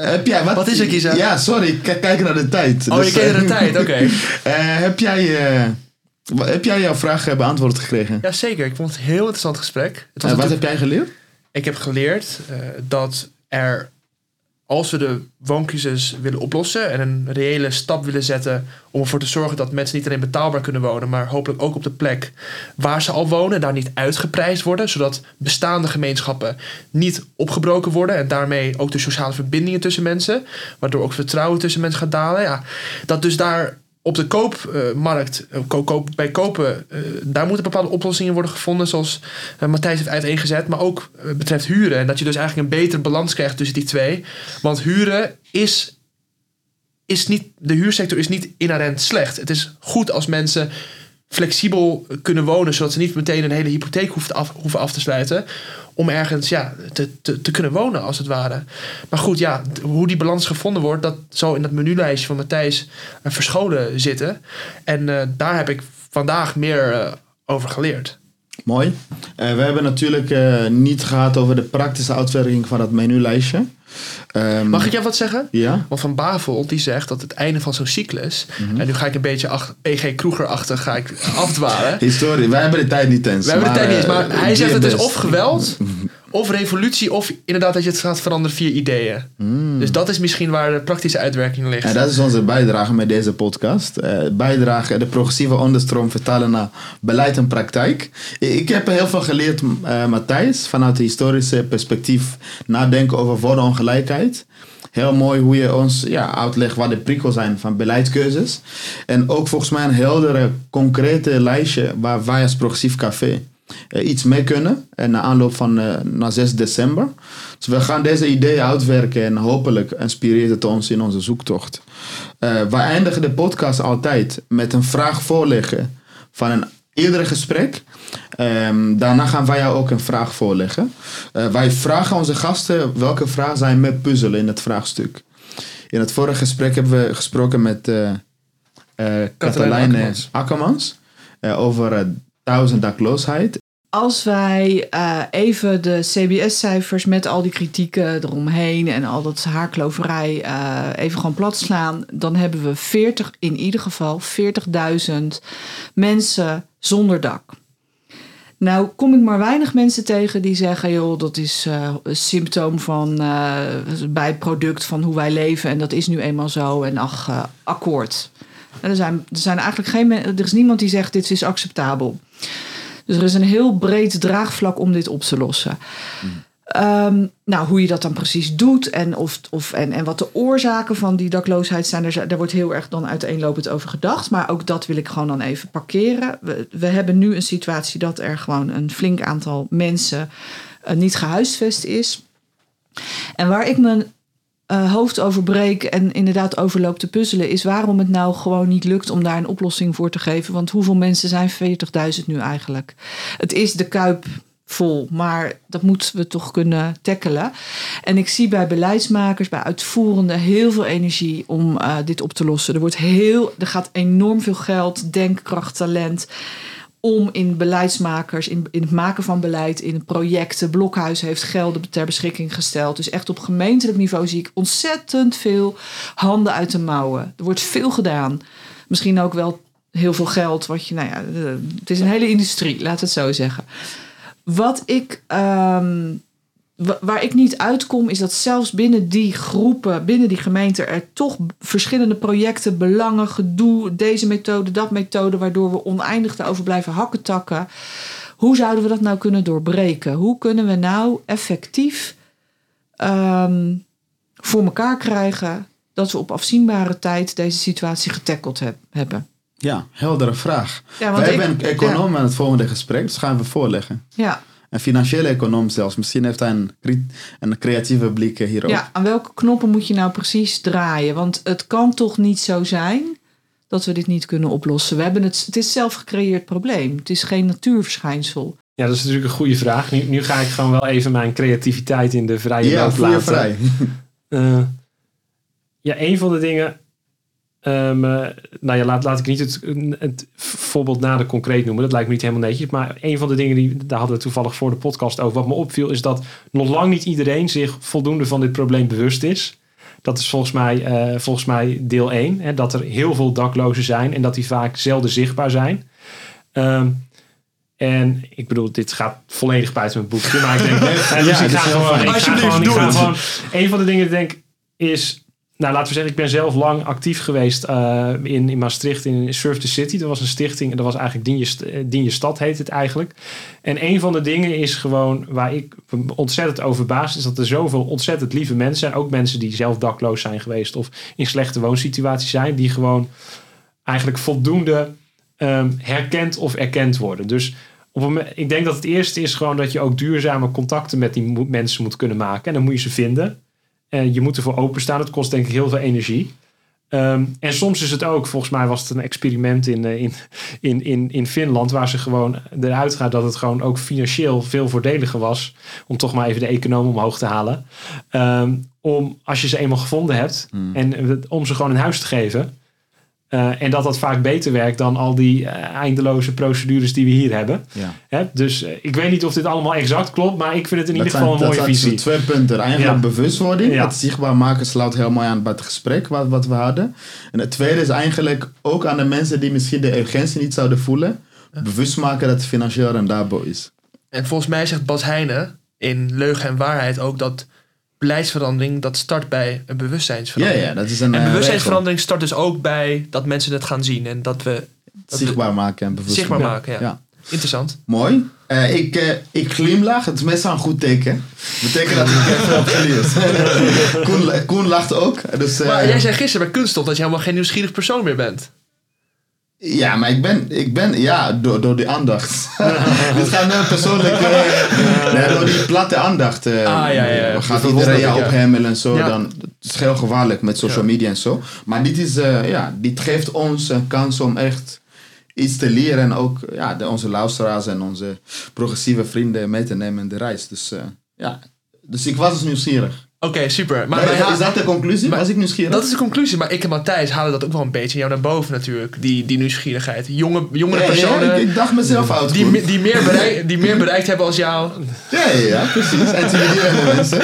heb jij wat? Wat is er, Kiezer? Ja, sorry, ik kijk naar de tijd. Oh, je Dus, kijkt naar de tijd, oké. *laughs* eh, heb, jij, eh, heb jij jouw vraag beantwoord gekregen? Ja, zeker. Ik vond het een heel interessant gesprek. Het was wat heb jij geleerd? Ik heb geleerd eh, dat er, als we de wooncrisis willen oplossen en een reële stap willen zetten om ervoor te zorgen dat mensen niet alleen betaalbaar kunnen wonen, maar hopelijk ook op de plek waar ze al wonen, daar niet uitgeprijsd worden, zodat bestaande gemeenschappen niet opgebroken worden en daarmee ook de sociale verbindingen tussen mensen, waardoor ook vertrouwen tussen mensen gaat dalen. Ja, dat dus daar op de koopmarkt, eh, bij kopen, eh, daar moeten bepaalde oplossingen worden gevonden, zoals eh, Matthijs heeft uiteengezet, maar ook betreft huren. En dat je dus eigenlijk een betere balans krijgt tussen die twee. Want huren is, is niet, de huursector is niet inherent slecht. Het is goed als mensen flexibel kunnen wonen, zodat ze niet meteen een hele hypotheek hoeven af, hoeven af te sluiten. Om ergens ja, te, te, kunnen wonen, als het ware. Maar goed, ja, hoe die balans gevonden wordt, dat zal in dat menulijstje van Matthijs eh, verscholen zitten. En eh, daar heb ik vandaag meer eh, over geleerd. Mooi. Eh, we hebben natuurlijk eh, niet gehad over de praktische uitwerking van dat menulijstje. Ehm, Mag ik jou wat zeggen? Ja? Want Van Bavel die zegt dat het einde van zo'n cyclus... Mhm. en nu ga ik een beetje ach, PG Kroeger-achtig ga ik afdwalen. Historie. Wij hebben de tijd niet eens. We hebben de tijd niet eens, maar eh, hij zegt het is best. of geweld... *laughs* of revolutie, of inderdaad dat je het gaat veranderen via ideeën. Dus dat is misschien waar de praktische uitwerking ligt. En Hmm. dat is onze bijdrage met deze podcast. Eh bijdrage, de progressieve onderstroom vertalen naar beleid en praktijk. Ik heb heel veel geleerd, eh, Matthijs, vanuit het historische perspectief nadenken over woonongelijkheid. Heel mooi hoe je ons ja, uitlegt wat de prikkels zijn van beleidskeuzes. En ook volgens mij een heldere, concrete lijstje waar wij als Progressief Café iets mee kunnen. En na aanloop van eh, naar 6 december. Dus we gaan deze ideeën uitwerken en hopelijk inspireert het ons in onze zoektocht. Eh we eindigen de podcast altijd met een vraag voorleggen van een eerdere gesprek. Ehm, daarna gaan wij jou ook een vraag voorleggen. Eh, wij vragen onze gasten welke vraag zij mee puzzelen in het vraagstuk. In het vorige gesprek hebben we gesproken met eh eh Katelijne Akkermans. Akkermans eh, over eh, dakloosheid. Als wij eh, even de CBS-cijfers met al die kritieken eromheen en al dat haarkloverij eh, even gewoon plat slaan, dan hebben we 40, in ieder geval 40.000 mensen zonder dak. Nou kom ik maar weinig mensen tegen die zeggen, joh, dat is eh, een symptoom van eh bijproduct van hoe wij leven en dat is nu eenmaal zo en ach, eh, akkoord. Er, zijn, er zijn eigenlijk geen er is niemand die zegt dit is acceptabel. Dus er is een heel breed draagvlak om dit op te lossen. Ehm, nou, hoe je dat dan precies doet en, of, of, en, en wat de oorzaken van die dakloosheid zijn, daar, wordt heel erg dan uiteenlopend over gedacht. Maar ook dat wil ik gewoon dan even parkeren. We, we hebben nu een situatie dat er gewoon een flink aantal mensen eh, niet gehuisvest is. En waar ik mijn eh, hoofd over breek en inderdaad over loop te puzzelen, is waarom het nou gewoon niet lukt om daar een oplossing voor te geven. Want hoeveel mensen zijn 40.000 nu eigenlijk? Het is de kuip vol, maar dat moeten we toch kunnen tackelen. En ik zie bij beleidsmakers, bij uitvoerenden heel veel energie om eh, dit op te lossen. Er, wordt heel, er gaat enorm veel geld, denkkracht, talent om in beleidsmakers, in, in het maken van beleid, in projecten. Blokhuis heeft gelden ter beschikking gesteld. Dus echt op gemeentelijk niveau zie ik ontzettend veel handen uit de mouwen. Er wordt veel gedaan. Misschien ook wel heel veel geld. Wat je, nou ja, eh, het is een hele industrie, laat het zo zeggen. Wat ik, ehm, waar ik niet uitkom, is dat zelfs binnen die groepen, binnen die gemeente, er toch verschillende projecten, belangen, gedoe, deze methode, dat methode, waardoor we oneindig erover blijven hakken takken. Hoe zouden we dat nou kunnen doorbreken? Hoe kunnen we nou effectief ehm, voor elkaar krijgen dat we op afzienbare tijd deze situatie getackeld heb- hebben? Ja, heldere vraag. Ja, want Wij ik- hebben een econoom aan het volgende gesprek, dus gaan we voorleggen. Ja, Een financiële econoom zelfs. Misschien heeft hij een, een creatieve blik hierop. Ja, aan welke knoppen moet je nou precies draaien? Want het kan toch niet zo zijn dat we dit niet kunnen oplossen. We hebben het, het is zelf gecreëerd probleem. Het is geen natuurverschijnsel. Ja, dat is natuurlijk een goede vraag. Nu, nu ga ik gewoon wel even mijn creativiteit in de vrije Ja, loop laten. vrij. *laughs* Eh, ja, een van de dingen. Ehm, eh, nou ja, laat, laat ik niet het, het voorbeeld nader concreet noemen. Dat lijkt me niet helemaal netjes. Maar een van de dingen die, daar hadden we toevallig voor de podcast over. Wat me opviel, is dat nog lang niet iedereen zich voldoende van dit probleem bewust is. Dat is volgens mij, eh, volgens mij deel 1. Hè, dat er heel veel daklozen zijn en dat die vaak zelden zichtbaar zijn. Ehm, en ik bedoel, dit gaat volledig buiten mijn boekje. Maar ik denk, *laughs* eh, dus Ja, ik ga ik ik gewoon. Een van de dingen die ik denk is, nou laten we zeggen, ik ben zelf lang actief geweest eh, in, in Maastricht in Surf the City. Dat was een stichting en dat was eigenlijk Dien je, eh, Dien je Stad heet het eigenlijk. En een van de dingen is gewoon waar ik ontzettend over verbaasd is dat er zoveel ontzettend lieve mensen zijn. Ook mensen die zelf dakloos zijn geweest of in slechte woonsituaties zijn. Die gewoon eigenlijk voldoende ehm, herkend of erkend worden. Dus op ik denk dat het eerste is gewoon dat je ook duurzame contacten met die mensen moet kunnen maken. En dan moet je ze vinden. En je moet ervoor openstaan. Het kost denk ik heel veel energie. Ehm, en soms is het ook, volgens mij was het een experiment in, eh, in, in, in, in Finland, waar ze gewoon eruit gaat dat het gewoon ook financieel veel voordeliger was, om toch maar even de econoom omhoog te halen. Ehm, om als je ze eenmaal gevonden hebt, en eh, om ze gewoon een huis te geven. Eh, en dat dat vaak beter werkt dan al die eh, eindeloze procedures die we hier hebben. Ja. Hè? Dus eh, ik weet niet of dit allemaal exact klopt, maar ik vind het in Dat ieder zijn, geval een dat mooie zijn visie. twee punten. Eigenlijk Ja. bewustwording. Ja. Het zichtbaar maken sluit heel mooi aan bij het gesprek wat, wat we hadden. En het tweede is eigenlijk ook aan de mensen die misschien de urgentie niet zouden voelen. Bewust maken dat het financieel rendabel is. En volgens mij zegt Bas Heijnen in Leugen en Waarheid ook dat beleidsverandering dat start bij een Ja, bewustzijnsverandering. ja, dat is een en eh, bewustzijnsverandering start dus ook bij dat mensen het gaan zien en dat we Zichtbaar maken en bewust zichtbaar maken. Ja. Interessant. Mooi. Eh, ik, eh, ik glimlach, het is meestal een goed teken. Betekent dat ik veel heb geleerd. *laughs* Koen, Koen lacht ook. Dus, Maar jij zei gisteren bij Kunststof dat je helemaal geen nieuwsgierig persoon meer bent. Ja, maar ik ben, ik ben ja, door, door die aandacht. *laughs* Dit gaat nu persoonlijk, eh, nee, door die platte aandacht. Ah, ja, ja, ja. Gaat Dat iedereen ja. ophemelen en zo. Ja. Dan, het is heel gevaarlijk met social media en zo. Maar dit, is, eh, ja, dit geeft ons een kans om echt iets te leren. En ook ja, de, onze luisteraars en onze progressieve vrienden mee te nemen in de reis. Dus, eh, ja. dus ik was dus nieuwsgierig. Oké, super. Maar, is dat de conclusie? maar- was ik nieuwsgierig? dat is de conclusie. Maar ik en Matthijs halen dat ook wel een beetje jou naar boven natuurlijk. Die, die nieuwsgierigheid. Jonge, jongere Ja, ja, personen ik, ik dacht mezelf uit. die, die, meer bereik, die meer bereikt hebben als jou. Ja, ja, ja, precies. Intimiderende mensen.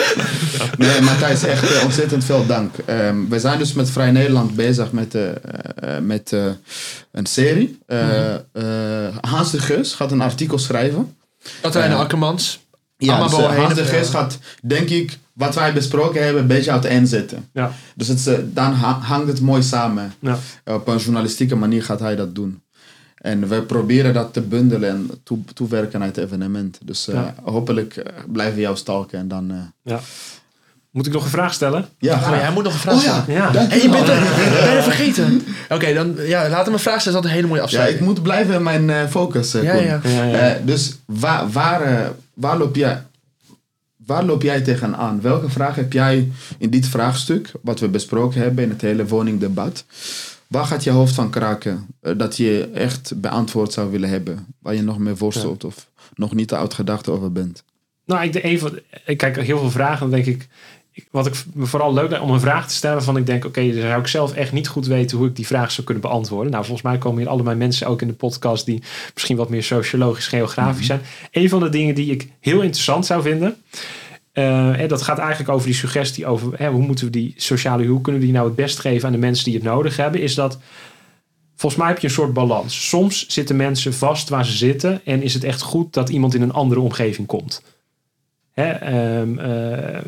Nee, Matthijs, echt eh, ontzettend veel dank. Ehm, we zijn dus met Vrij Nederland bezig met, eh, eh, met een serie. Eh, Hans de Geus gaat een artikel schrijven. Katelijne Ja. Akkermans. Ja, Allemaal dus, eh, en- gaat, denk ik, wat wij besproken hebben, een beetje uiteenzetten. Ja. Dus het, eh, dan ha- hangt het mooi samen. Ja. Op een journalistieke manier gaat hij dat doen. En we proberen dat te bundelen en toe, toewerken naar het evenement. Dus eh, Ja. hopelijk eh, blijven we jou stalken en dan... eh, Ja. Moet ik nog een vraag stellen? ja, jij moet nog een vraag Oh ja, stellen. Ja. dank Hé, je bent er, *laughs* ben je vergeten? Oké, dan ja, laat hem een vraag stellen. Dat is altijd een hele mooie Ja, afsluiting. ik moet blijven in mijn eh, focus. eh, Ja, ja. Ja, ja. Eh, dus waar, waar, eh, waar, loop jij, waar loop jij tegenaan? Welke vraag heb jij in dit vraagstuk, wat we besproken hebben in het hele woningdebat? Waar gaat je hoofd van kraken eh, dat je echt beantwoord zou willen hebben? Waar je nog mee worstelt of nog niet te uitgedacht over bent? Nou, ik, van, ik kijk heel veel vragen. Denk ik- wat ik me vooral leuk lijkt om een vraag te stellen. Waarvan ik denk, oké, dan zou ik zelf echt niet goed weten hoe ik die vraag zou kunnen beantwoorden. Nou, volgens mij komen hier allemaal mensen ook in de podcast die misschien wat meer sociologisch, geografisch zijn. Een van de dingen die ik heel interessant zou vinden. eh, hè, dat gaat eigenlijk over die suggestie over hè, hoe moeten we die sociale hoe kunnen we die nou het best geven aan de mensen die het nodig hebben. Is dat volgens mij heb je een soort balans. Soms zitten mensen vast waar ze zitten en is het echt goed dat iemand in een andere omgeving komt. Hè, ehm, ehm,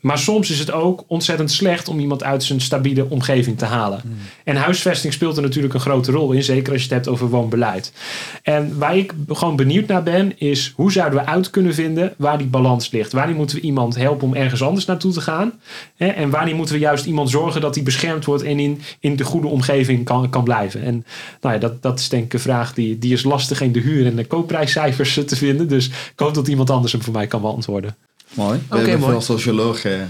maar soms is het ook ontzettend slecht om iemand uit zijn stabiele omgeving te halen. En huisvesting speelt er natuurlijk een grote rol in, zeker als je het hebt over woonbeleid. En waar ik gewoon benieuwd naar ben, is hoe zouden we uit kunnen vinden waar die balans ligt? Wanneer moeten we iemand helpen om ergens anders naartoe te gaan? En wanneer moeten we juist iemand zorgen dat hij beschermd wordt en in, in de goede omgeving kan, kan blijven? En nou ja, dat, dat is denk ik een vraag die, die is lastig in de huur- en de koopprijscijfers te vinden. Dus ik hoop dat iemand anders hem voor mij kan beantwoorden. Mooi. We Oké, hebben mooi. veel sociologen,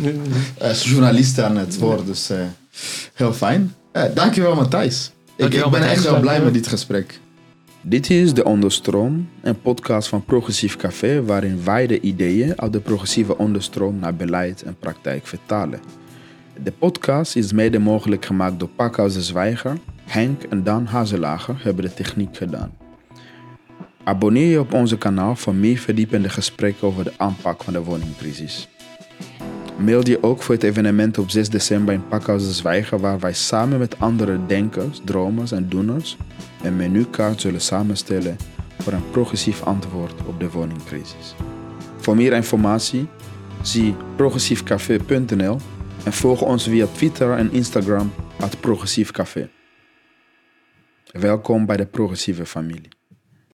eh, journalisten aan het woord, dus eh, heel fijn. Eh, dankjewel Matthijs. Ik, ik ben Matthijs. echt wel blij met dit gesprek. Dit is De Onderstroom, een podcast van Progressief Café waarin wij de ideeën uit de progressieve onderstroom naar beleid en praktijk vertalen. De podcast is mede mogelijk gemaakt door Pakhuis de Zwijger, Henk en Dan Hazelager hebben de techniek gedaan. Abonneer je op onze kanaal voor meer verdiepende gesprekken over de aanpak van de woningcrisis. Mail je ook voor het evenement op 6 december in Pakhuis de Zwijger waar wij samen met andere denkers, dromers en doeners een menukaart zullen samenstellen voor een progressief antwoord op de woningcrisis. Voor meer informatie zie progressiefcafé.nl en volg ons via Twitter en Instagram at Progressief Café. Welkom bij de progressieve familie.